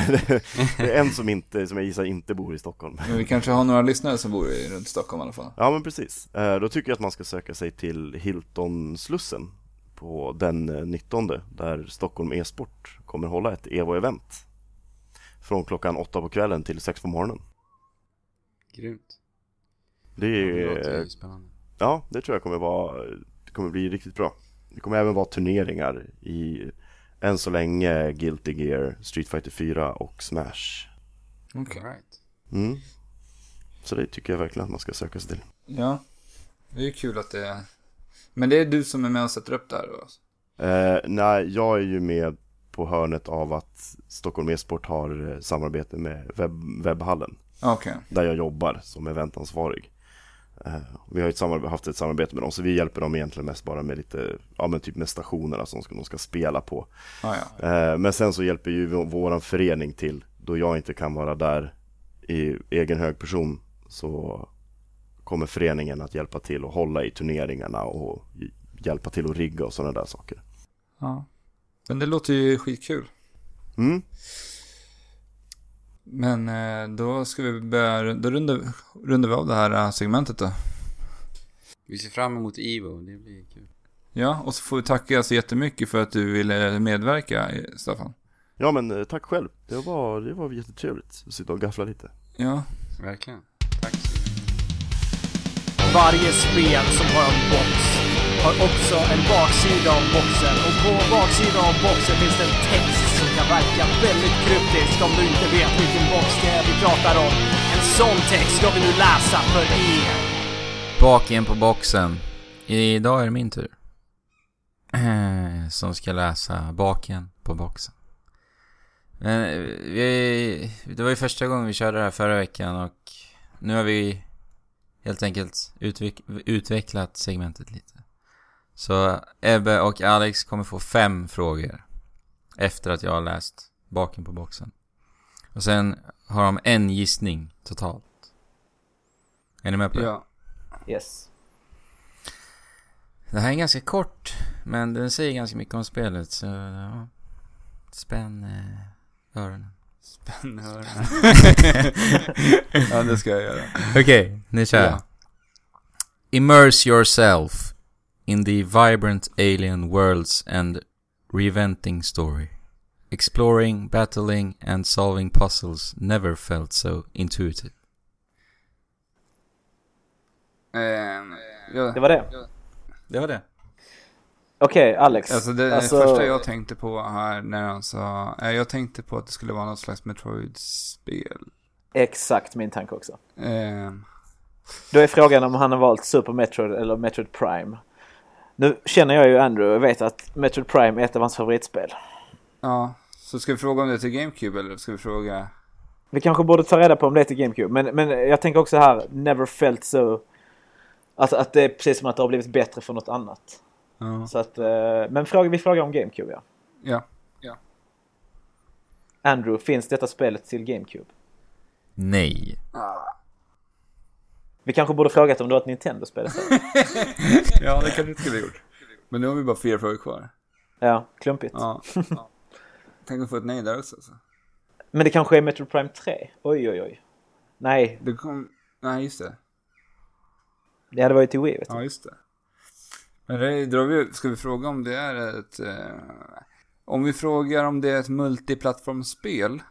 Speaker 4: är en som inte, som jag gissar inte bor i Stockholm.
Speaker 1: Men vi kanske har några lyssnare som bor i, runt Stockholm i alla fall.
Speaker 4: Ja men precis, Eh, då tycker jag att man ska söka sig till Hilton-slussen på den eh, 19 där Stockholm e-sport kommer hålla ett Evo-event. Från klockan åtta på kvällen till sex på morgonen.
Speaker 2: Grymt.
Speaker 4: Det
Speaker 2: Det låter
Speaker 4: är
Speaker 2: ju spännande.
Speaker 4: Ja, det tror jag kommer vara, det kommer bli riktigt bra. Det kommer även vara turneringar i, än så länge, Guilty Gear, Street Fighter 4 och Smash.
Speaker 1: Okej.
Speaker 2: Right.
Speaker 4: Mm. Så det tycker jag verkligen att man ska söka sig till.
Speaker 1: Ja, det är ju kul att det är... Men det är du som är med och sätter upp det här då? alltså?
Speaker 4: Eh, nej, jag är ju med på hörnet av att Stockholm e-sport har eh, samarbete med webb, webbhallen.
Speaker 1: Okej.
Speaker 4: Där jag jobbar som eventansvarig. Eh, vi har ett haft ett samarbete med dem, så vi hjälper dem egentligen mest bara med lite, ja men typ med stationerna som de ska spela på.
Speaker 1: Ah, ja.
Speaker 4: Eh, Men sen så hjälper ju vå- våran förening till då jag inte kan vara där i egen hög person så kommer föreningen att hjälpa till och hålla i turneringarna och hj- hjälpa till att rigga och sådana där saker.
Speaker 1: ja. Men det låter ju skitkul.
Speaker 4: Mm.
Speaker 1: Men eh, då ska vi börja, då rundar, rundar vi av det här eh, segmentet då.
Speaker 2: Vi ser fram emot Evo, det blir kul.
Speaker 1: Ja, och så får vi tacka så jättemycket för att du ville medverka, eh, Staffan.
Speaker 4: Ja men tack själv. Det var, det var jättetrevligt att sitta och gaffla lite.
Speaker 1: Ja,
Speaker 2: Verkligen. Tack så mycket.
Speaker 6: Varje spel som har en box har också en baksida av boxen och på baksidan av boxen finns det en text som kan verka väldigt kryptisk om du inte vet vilken box det är vi pratar om. En sån text ska vi nu läsa för er.
Speaker 2: Baken på boxen. Idag är det min tur. Eh, som ska läsa baken på boxen. Men vi, det var ju första gången vi körde det här förra veckan och nu har vi helt enkelt utveck, utvecklat segmentet lite. Så Ebbe och Alex kommer få fem frågor efter att jag har läst baken på boxen. Och sen har de en gissning totalt. Är ni med på det?
Speaker 1: ja.
Speaker 3: Yes.
Speaker 2: Det här är ganska kort, men den säger ganska mycket om spelet, så ja. Spänn eh, öronen.
Speaker 1: Spänn öronen. ja, det ska jag göra.
Speaker 2: Okej, nu kör jag.
Speaker 1: Ja.
Speaker 2: Immerse yourself in the vibrant alien worlds and reinventing story. Exploring, battling and solving puzzles never felt so intuitive.
Speaker 1: Ehm, ja,
Speaker 3: Det var det.
Speaker 2: Det var det.
Speaker 3: Okej, Alex.
Speaker 1: Alltså det
Speaker 3: Alltså-
Speaker 1: första jag tänkte på här när han sa, eh, jag tänkte på att det skulle vara något slags Metroid-spel.
Speaker 3: Exakt min tanke också.
Speaker 1: Eh,
Speaker 3: Då är frågan om han har valt Super Metroid eller Metroid Prime. Nu känner jag ju Andrew och vet att Metroid Prime är ett av hans favoritspel.
Speaker 1: ja, så ska vi fråga om det är till GameCube eller ska vi fråga?
Speaker 3: Vi kanske borde ta reda på om det är till GameCube. Men, men jag tänker också här, never felt so... Alltså att det är precis som att det har blivit bättre för något annat.
Speaker 1: Ja.
Speaker 3: Så att, eh, men fråga, vi frågar om GameCube ja.
Speaker 1: Ja.
Speaker 3: Andrew, finns detta spelet till GameCube?
Speaker 2: Nej.
Speaker 3: Vi kanske borde frågat om det var ett Nintendo-spel
Speaker 1: ja, det kanske vi skulle ha gjort. Men nu har vi bara fyra frågor kvar.
Speaker 3: Ja, klumpigt.
Speaker 1: Ja. ja. Tänk vi får ett nej där också. Alltså.
Speaker 3: Men det kanske är Metroid Prime 3? Oj, oj, oj. Nej,
Speaker 1: Det kom, nej just det.
Speaker 3: det hade varit till Wii vet du.
Speaker 1: Ja, just det. Men det drar vi, ska vi fråga om det är ett... Eh, om vi frågar om det är ett multiplattformsspel.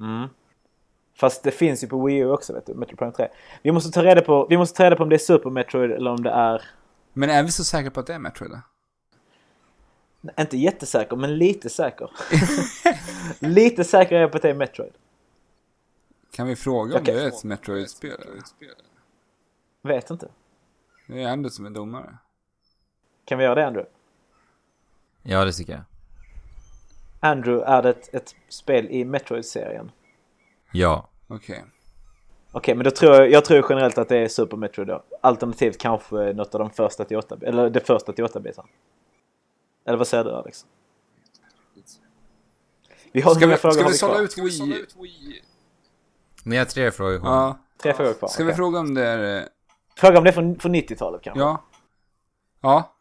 Speaker 3: Mm. Fast det finns ju på Wii U också vet du, Metroid Prime 3. Vi måste ta reda på, vi måste ta reda på om det är Super Metroid eller om det är...
Speaker 1: Men är vi så säkra på att det är Metroid då?
Speaker 3: Inte jättesäker, men lite säker. lite säker är jag på att det är Metroid.
Speaker 1: Kan vi fråga om det är ett Metroid-spel?
Speaker 3: Vet inte.
Speaker 1: Det är Anders som är domare.
Speaker 3: Kan vi göra det Andrew?
Speaker 2: Ja, det tycker jag.
Speaker 3: Andrew, är det ett, ett spel i Metroid-serien?
Speaker 2: Ja.
Speaker 1: Okej.
Speaker 3: Okej, men då tror jag, jag tror generellt att det är Super Metroid då. Alternativt kanske något av de första till 8 eller det första till 8 bitarna. Eller vad säger du Alex? Vi har
Speaker 1: Ska vi,
Speaker 3: frågor
Speaker 1: ska vi
Speaker 3: vi
Speaker 1: sålla ut Wii?
Speaker 2: Ni har tre frågor kvar.
Speaker 1: Ja.
Speaker 3: Tre frågor kvar.
Speaker 1: Ska
Speaker 3: okej.
Speaker 1: vi fråga om det är... eh,
Speaker 3: Fråga om det är från, från 90-talet kanske?
Speaker 1: Ja. Ja.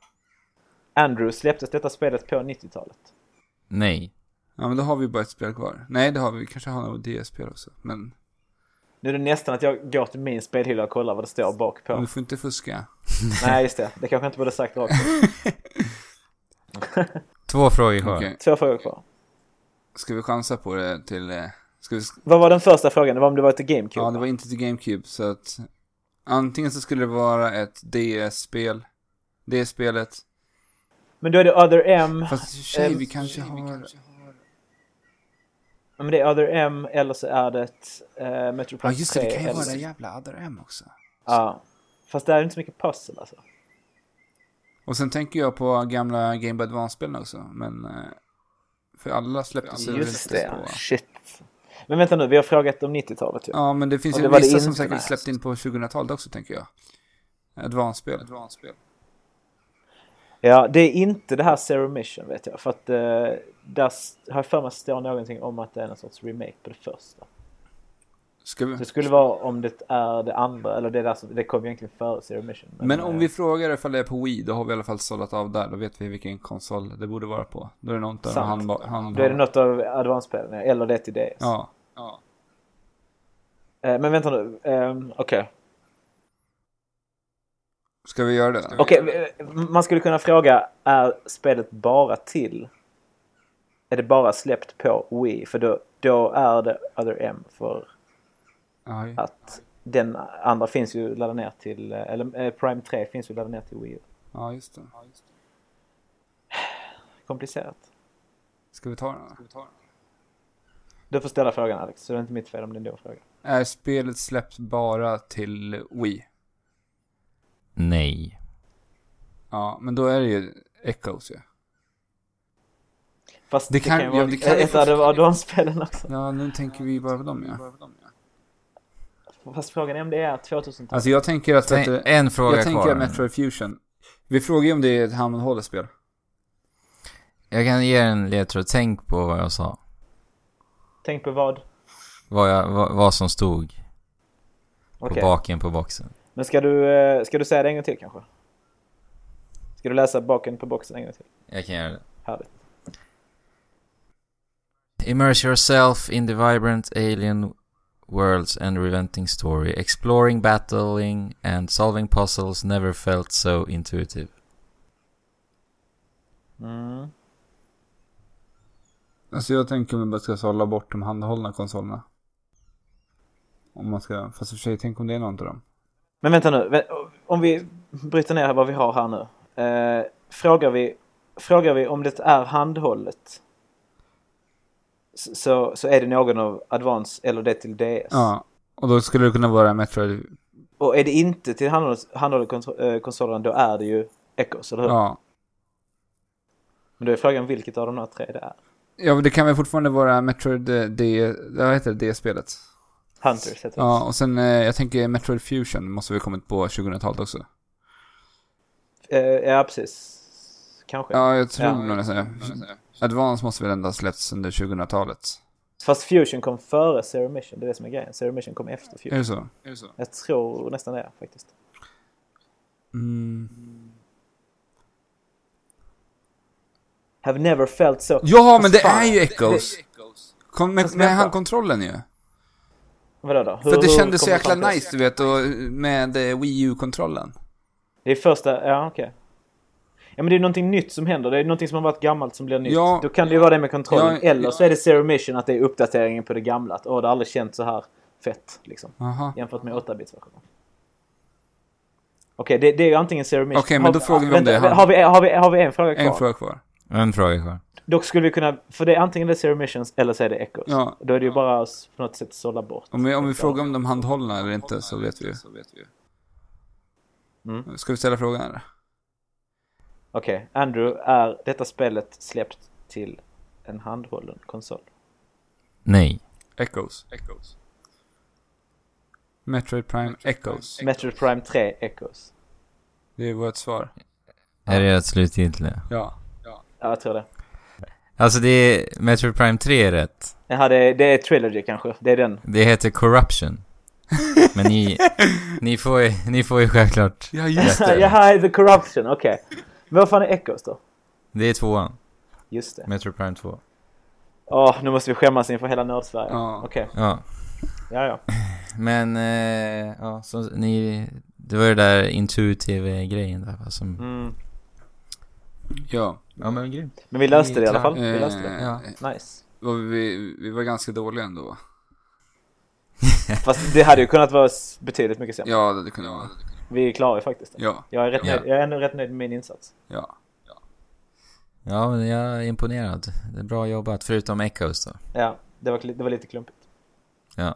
Speaker 3: Andrew, släpptes detta spelet på 90-talet?
Speaker 2: Nej.
Speaker 1: Ja, men då har vi bara ett spel kvar. Nej, det har vi. Vi kanske har något DS-spel också. Men,
Speaker 3: Nu är det nästan att jag går till min spelhylla och kollar vad det står bak
Speaker 1: men
Speaker 3: på.
Speaker 1: du får inte fuska.
Speaker 3: Nej, just det. Det kanske jag inte borde sagt rakt.
Speaker 2: Två frågor kvar.
Speaker 1: Okej.
Speaker 3: Två frågor kvar.
Speaker 1: Ska vi chansa på det till... eh, Ska vi...
Speaker 3: Vad var den första frågan? Det var om det var till GameCube?
Speaker 1: Ja, det var inte till GameCube, så att... Antingen så skulle det vara ett DS-spel. Det spelet.
Speaker 3: Men då är det Other M.
Speaker 1: Fast sig,
Speaker 3: Ehm,
Speaker 1: vi kanske har...
Speaker 3: Ja, men det är Other M eller så är det uh, Metro
Speaker 1: Ja,
Speaker 3: Prime
Speaker 1: just det. Det
Speaker 3: 3
Speaker 1: kan ju vara det jävla Other M också.
Speaker 3: Ja. Fast det är inte så mycket pussel alltså.
Speaker 1: Och sen tänker jag på gamla Game Boy Advance-spelen också, men... eh, För alla släpptes väl
Speaker 3: Just det.
Speaker 1: på...
Speaker 3: Shit. Men vänta nu, vi har frågat om 90-talet ju.
Speaker 1: Ja, men det finns
Speaker 3: Och
Speaker 1: ju
Speaker 3: det
Speaker 1: vissa som säkert släppt in på 2000-talet också, tänker jag. Advance-spel. Advance-spel.
Speaker 3: Ja, det är inte det här Zero Mission vet jag. För att eh, där har jag för mig står någonting om att det är någon sorts remake på det första.
Speaker 1: Ska vi...
Speaker 3: Det skulle vara om det är det andra, eller det, där, som- det kom egentligen före Zero Mission.
Speaker 1: Men om
Speaker 3: eh,
Speaker 1: vi frågar ifall det är på Wii, då har vi i alla fall sållat av där. Då vet vi vilken konsol det borde vara på. Då är det något av
Speaker 3: Sant.
Speaker 1: han, han,
Speaker 3: Då är det något av Advance-spelen, eller det till DS.
Speaker 1: Ja. ja.
Speaker 3: Eh, men vänta nu, ehm, okej.
Speaker 1: Ska vi göra det?
Speaker 3: Okej, eh, man skulle kunna fråga, är spelet bara till? Är det bara släppt på Wii? För då, då är det Other M för
Speaker 1: Ja, ju.
Speaker 3: att den andra finns ju laddad ner till, eller eh, Prime 3 finns ju laddad ner till Wii U.
Speaker 1: ja, just det.
Speaker 3: Komplicerat.
Speaker 1: Ska vi ta den? Ska vi ta den?
Speaker 3: Du får ställa frågan Alex, så det är inte mitt fel om det är en dum fråga.
Speaker 1: Är spelet släppt bara till Wii?
Speaker 2: Nej.
Speaker 1: Ja, men då är det ju Echoes ju.
Speaker 3: Fast
Speaker 1: Det
Speaker 3: det
Speaker 1: kan-
Speaker 3: kan, ju
Speaker 1: ja,
Speaker 3: vara
Speaker 1: det kan
Speaker 3: ett av Advance-spelen också.
Speaker 1: Ja, nu tänker vi bara på dem ja.
Speaker 3: Fast frågan är om det är 2000-talet.
Speaker 1: Alltså jag tänker att...
Speaker 2: Tänk,
Speaker 1: att
Speaker 2: en fråga
Speaker 1: jag tänker
Speaker 2: kvar.
Speaker 1: att Metroid Fusion. Vi frågar ju om det är ett handhållet spel.
Speaker 2: Jag kan ge en ledtråd. Tänk på vad jag sa.
Speaker 3: Tänk på vad?
Speaker 2: Vad, jag, vad, vad som stod på
Speaker 3: Okej.
Speaker 2: baken på boxen.
Speaker 3: Men ska du, eh, ska du säga det en gång till kanske? Ska du läsa baken på boxen en gång till?
Speaker 2: Jag kan göra det.
Speaker 3: Härligt.
Speaker 2: Immerse yourself in the vibrant alien worlds and relenting story. Exploring, battling and solving puzzles never felt so intuitive.
Speaker 3: Mm.
Speaker 1: Alltså jag tänker om vi bara ska sålla bort de handhållna konsolerna. Om man ska, fast i och för sig, tänk om det är någon av dem.
Speaker 3: Men vänta nu, om vi bryter ner vad vi har här nu. Eh, frågar vi, frågar vi om det är handhållet så, så är det någon av Advance eller det till DS.
Speaker 1: Ja, och då skulle det kunna vara Metroid.
Speaker 3: Och är det inte till kontro- eh, konsolen då är det ju Echoes, eller hur?
Speaker 1: Ja.
Speaker 3: Men då är frågan vilket av de här tre det är.
Speaker 1: Ja, men det kan väl fortfarande vara Metroid eh, D, vad heter det, D-spelet?
Speaker 3: Hunters heter det.
Speaker 1: Ja, och sen eh, jag tänker Metroid Fusion måste vi kommit på 2000-talet också.
Speaker 3: Ja, precis. Kanske.
Speaker 1: Ja, jag tror
Speaker 3: Ja.
Speaker 1: nog nästan Advance måste väl ändå ha släppts under 2000-talet.
Speaker 3: Fast Fusion kom före Zero Mission, det är det som är grejen. Zero Mission kom efter
Speaker 1: Är
Speaker 3: Fusion.
Speaker 1: det så? Är det så?
Speaker 3: Jag tror nästan det faktiskt.
Speaker 1: Mm.
Speaker 3: Have never felt so...
Speaker 1: Ja, men det
Speaker 3: fan,
Speaker 1: är ju Echoes! Kom, med, med handkontrollen ju.
Speaker 3: Vadå då?
Speaker 1: För att det
Speaker 3: hur
Speaker 1: kändes så jäkla nice, du vet, och med eh, Wii U-kontrollen.
Speaker 3: Det är första, ja okej. Ja men det är någonting nytt som händer. Det är någonting som har varit gammalt som blir nytt.
Speaker 1: Ja.
Speaker 3: Då kan det ju vara det med kontrollen.
Speaker 1: Ja,
Speaker 3: Eller
Speaker 1: ja.
Speaker 3: så är det Zero Mission att det är uppdateringen på det gamla. Att åh, det har aldrig känts så här fett liksom.
Speaker 1: Aha.
Speaker 3: Jämfört med 8-bits-versionen. Okej, det, det är ju antingen Zero Mission...
Speaker 1: Okej, men
Speaker 3: Har-
Speaker 1: då frågar vi om det
Speaker 3: vänta, har vi, har, vi, har vi en fråga kvar?
Speaker 1: En fråga kvar.
Speaker 2: En fråga kvar.
Speaker 3: Då skulle vi kunna... För det är antingen det är Zero Missions eller så är det Echoes.
Speaker 1: Ja.
Speaker 3: Då är det ju bara att på något sätt sålla bort.
Speaker 1: Om vi, om vi frågar om de handhållna eller inte så vet vi ju.
Speaker 3: Mm.
Speaker 1: Ska vi ställa frågan eller?
Speaker 3: Okej, Andrew, är detta spelet släppt till en handhållen konsol?
Speaker 2: Nej.
Speaker 1: Echoes. Echoes. Metroid Prime Echoes.
Speaker 3: Metroid Prime 3 Echoes.
Speaker 1: Det är vårt svar.
Speaker 2: Är det ett slutgiltiga?
Speaker 1: Ja.
Speaker 3: Ja, jag tror det.
Speaker 2: Alltså det är... Metroid Prime 3 är rätt.
Speaker 3: Jaha, det, det är Trilogy kanske. Det är den.
Speaker 2: Det heter Corruption. Men ni... ni får ju, ni får ju självklart...
Speaker 1: Ja, just det.
Speaker 3: Jaha, The Corruption, okej. Men vad fan är Echoes då?
Speaker 2: Det är tvåan.
Speaker 3: Just det.
Speaker 2: Metroid Prime 2.
Speaker 3: Åh, nu måste vi skämmas inför hela Nördsverige.
Speaker 1: Ja.
Speaker 3: Okej,
Speaker 2: Ja.
Speaker 3: ja ja.
Speaker 2: Men, eh, ja, så ni... Det var ju där intuitive-grejen där va, som...
Speaker 3: Mm.
Speaker 1: Ja.
Speaker 2: Ja men grymt.
Speaker 3: Men vi löste det i alla fall. Vi
Speaker 1: Eh,
Speaker 3: löste det.
Speaker 2: Ja.
Speaker 3: Nice.
Speaker 1: och vi, vi var ganska dåliga ändå.
Speaker 3: Fast det hade ju kunnat vara betydligt mycket sämre.
Speaker 1: Ja, det kunde vara.
Speaker 3: Vi är klara ju faktiskt.
Speaker 1: Ja.
Speaker 3: Jag är, rätt
Speaker 2: Ja.
Speaker 3: nöjd, jag är ändå rätt nöjd med min insats.
Speaker 1: Ja.
Speaker 2: Ja, men jag är imponerad. Det är bra jobbat, förutom Echoes då.
Speaker 3: Ja, det var, det var lite klumpigt.
Speaker 2: Ja.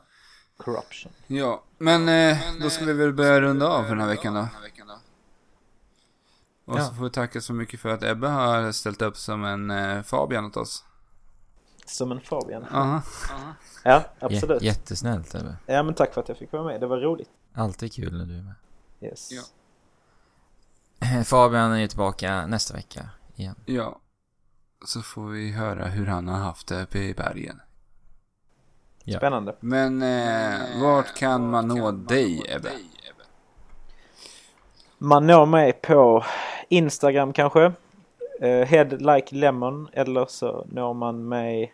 Speaker 3: Corruption.
Speaker 1: Ja, men eh, då ska vi väl börja runda av för den här veckan då. Och
Speaker 2: Ja.
Speaker 1: så får vi tacka så mycket för att Ebbe har ställt upp som en eh, Fabian åt oss.
Speaker 3: Som en Fabian.
Speaker 1: Aha.
Speaker 3: Ja,
Speaker 2: J-
Speaker 3: absolut.
Speaker 2: jättesnällt Ebbe.
Speaker 3: Ja, men tack för att jag fick vara med. Det var roligt.
Speaker 2: Alltid kul när du är med.
Speaker 3: Yes.
Speaker 1: Ja.
Speaker 2: Fabian är ju tillbaka nästa vecka igen.
Speaker 1: Ja. Så får vi höra hur han har haft det uppe i bergen.
Speaker 2: Ja.
Speaker 3: Spännande.
Speaker 1: Men eh, vart kan man nå dig Ebbe?
Speaker 3: Man når mig på Instagram kanske. Uh, head like lemon. Eller så når man mig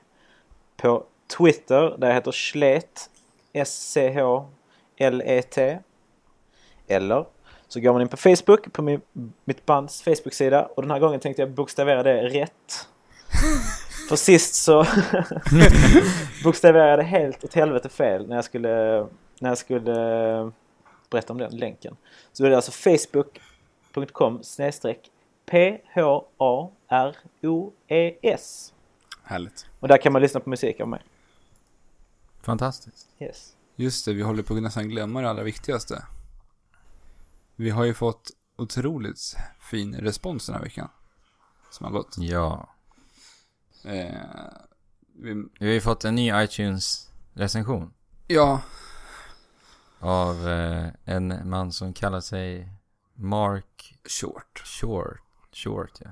Speaker 3: på Twitter. Där jag heter Slet. S-C-H-L-E-T. Eller så går man in på Facebook, på min, mitt bands Facebook-sida. Och den här gången tänkte jag bokstavera det rätt. För sist så bokstaverade jag det helt åt helvete fel när jag skulle, när jag skulle berätta om den länken. Så är det alltså facebook.com snedstreck P-H-A-R-O-E-S.
Speaker 1: Härligt.
Speaker 3: Och där kan man lyssna på musik av mig.
Speaker 2: Fantastiskt.
Speaker 3: Yes.
Speaker 1: Just det, vi håller på att nästan glömma det allra viktigaste. Vi har ju fått otroligt fin respons den här veckan. Som har gått.
Speaker 2: Ja.
Speaker 1: Eh, vi,
Speaker 2: Vi har ju fått en ny iTunes-recension.
Speaker 1: ja,
Speaker 2: Av eh, en man som kallar sig Mark
Speaker 1: short.
Speaker 2: Short. Short, ja.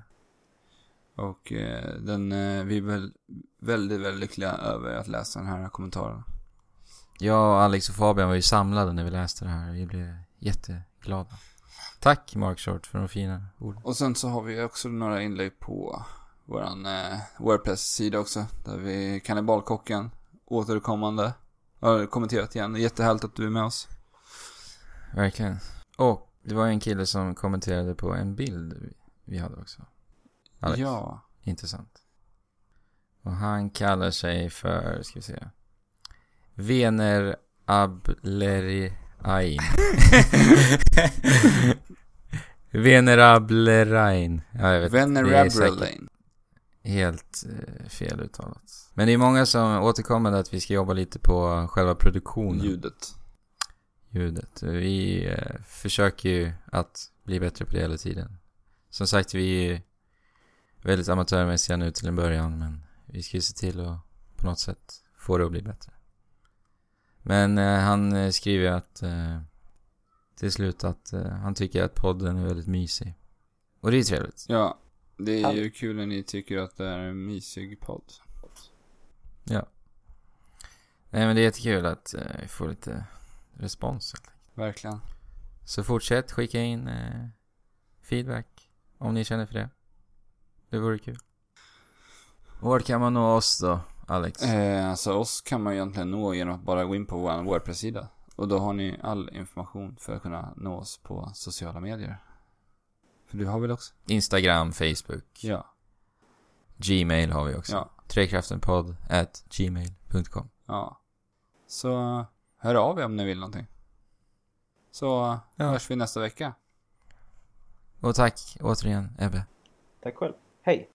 Speaker 1: Och eh, den, eh, vi är väl väldigt, väldigt lyckliga över att läsa den här kommentaren.
Speaker 2: Jag, Alex och Fabian var ju samlade när vi läste det här. Vi blev jätteglada. Tack Mark Short för de fina orden.
Speaker 1: Och sen så har vi också några inlägg på våran eh, Wordpress-sida också. Där vi Kannibalkocken återkommande har kommenterat igen. Jättehärligt att du är med oss.
Speaker 2: Verkligen. Och det var en kille som kommenterade på en bild vi- hade också. Alex.
Speaker 1: Ja.
Speaker 2: Intressant. Och han kallar sig för, ska vi se. Vener Ableriain. Venerable Rein. Ja, jag vet.
Speaker 1: Venerable Lane.
Speaker 2: Helt eh, fel uttalat. Men det är många som återkommer att vi ska jobba lite på själva produktionen.
Speaker 1: Ljudet.
Speaker 2: ljudet. Vi eh, försöker ju att bli bättre på det hela tiden. Som sagt, vi är väldigt amatörmässiga nu till en början, men vi ska ju se till att på något sätt få det att bli bättre. Men eh, han eh, skriver att eh, till slut att eh, han tycker att podden är väldigt mysig. Och det är trevligt.
Speaker 1: Ja, det är ju kul när ni tycker att det är en mysig podd.
Speaker 2: Ja. Nej men det är jättekul att eh, vi får lite respons. helt enkelt.
Speaker 1: Verkligen.
Speaker 2: Så fortsätt skicka in eh, feedback om ni känner för det. Det vore kul. Vart kan man nå oss då, Alex?
Speaker 1: Eh, alltså oss kan man ju egentligen nå genom att bara gå in på vår Wordpress-sida. Och då har ni all information för att kunna nå oss på sociala medier. För du har väl också?
Speaker 2: Instagram, Facebook,
Speaker 1: Ja.
Speaker 2: Gmail har vi också.
Speaker 1: Ja.
Speaker 2: Trekraftenpodd at gmail.com.
Speaker 1: Ja. Så hör av er om ni vill någonting. Så
Speaker 2: Ja.
Speaker 1: hörs vi nästa vecka.
Speaker 2: Och tack återigen Ebbe.
Speaker 3: Tack själv. Hej!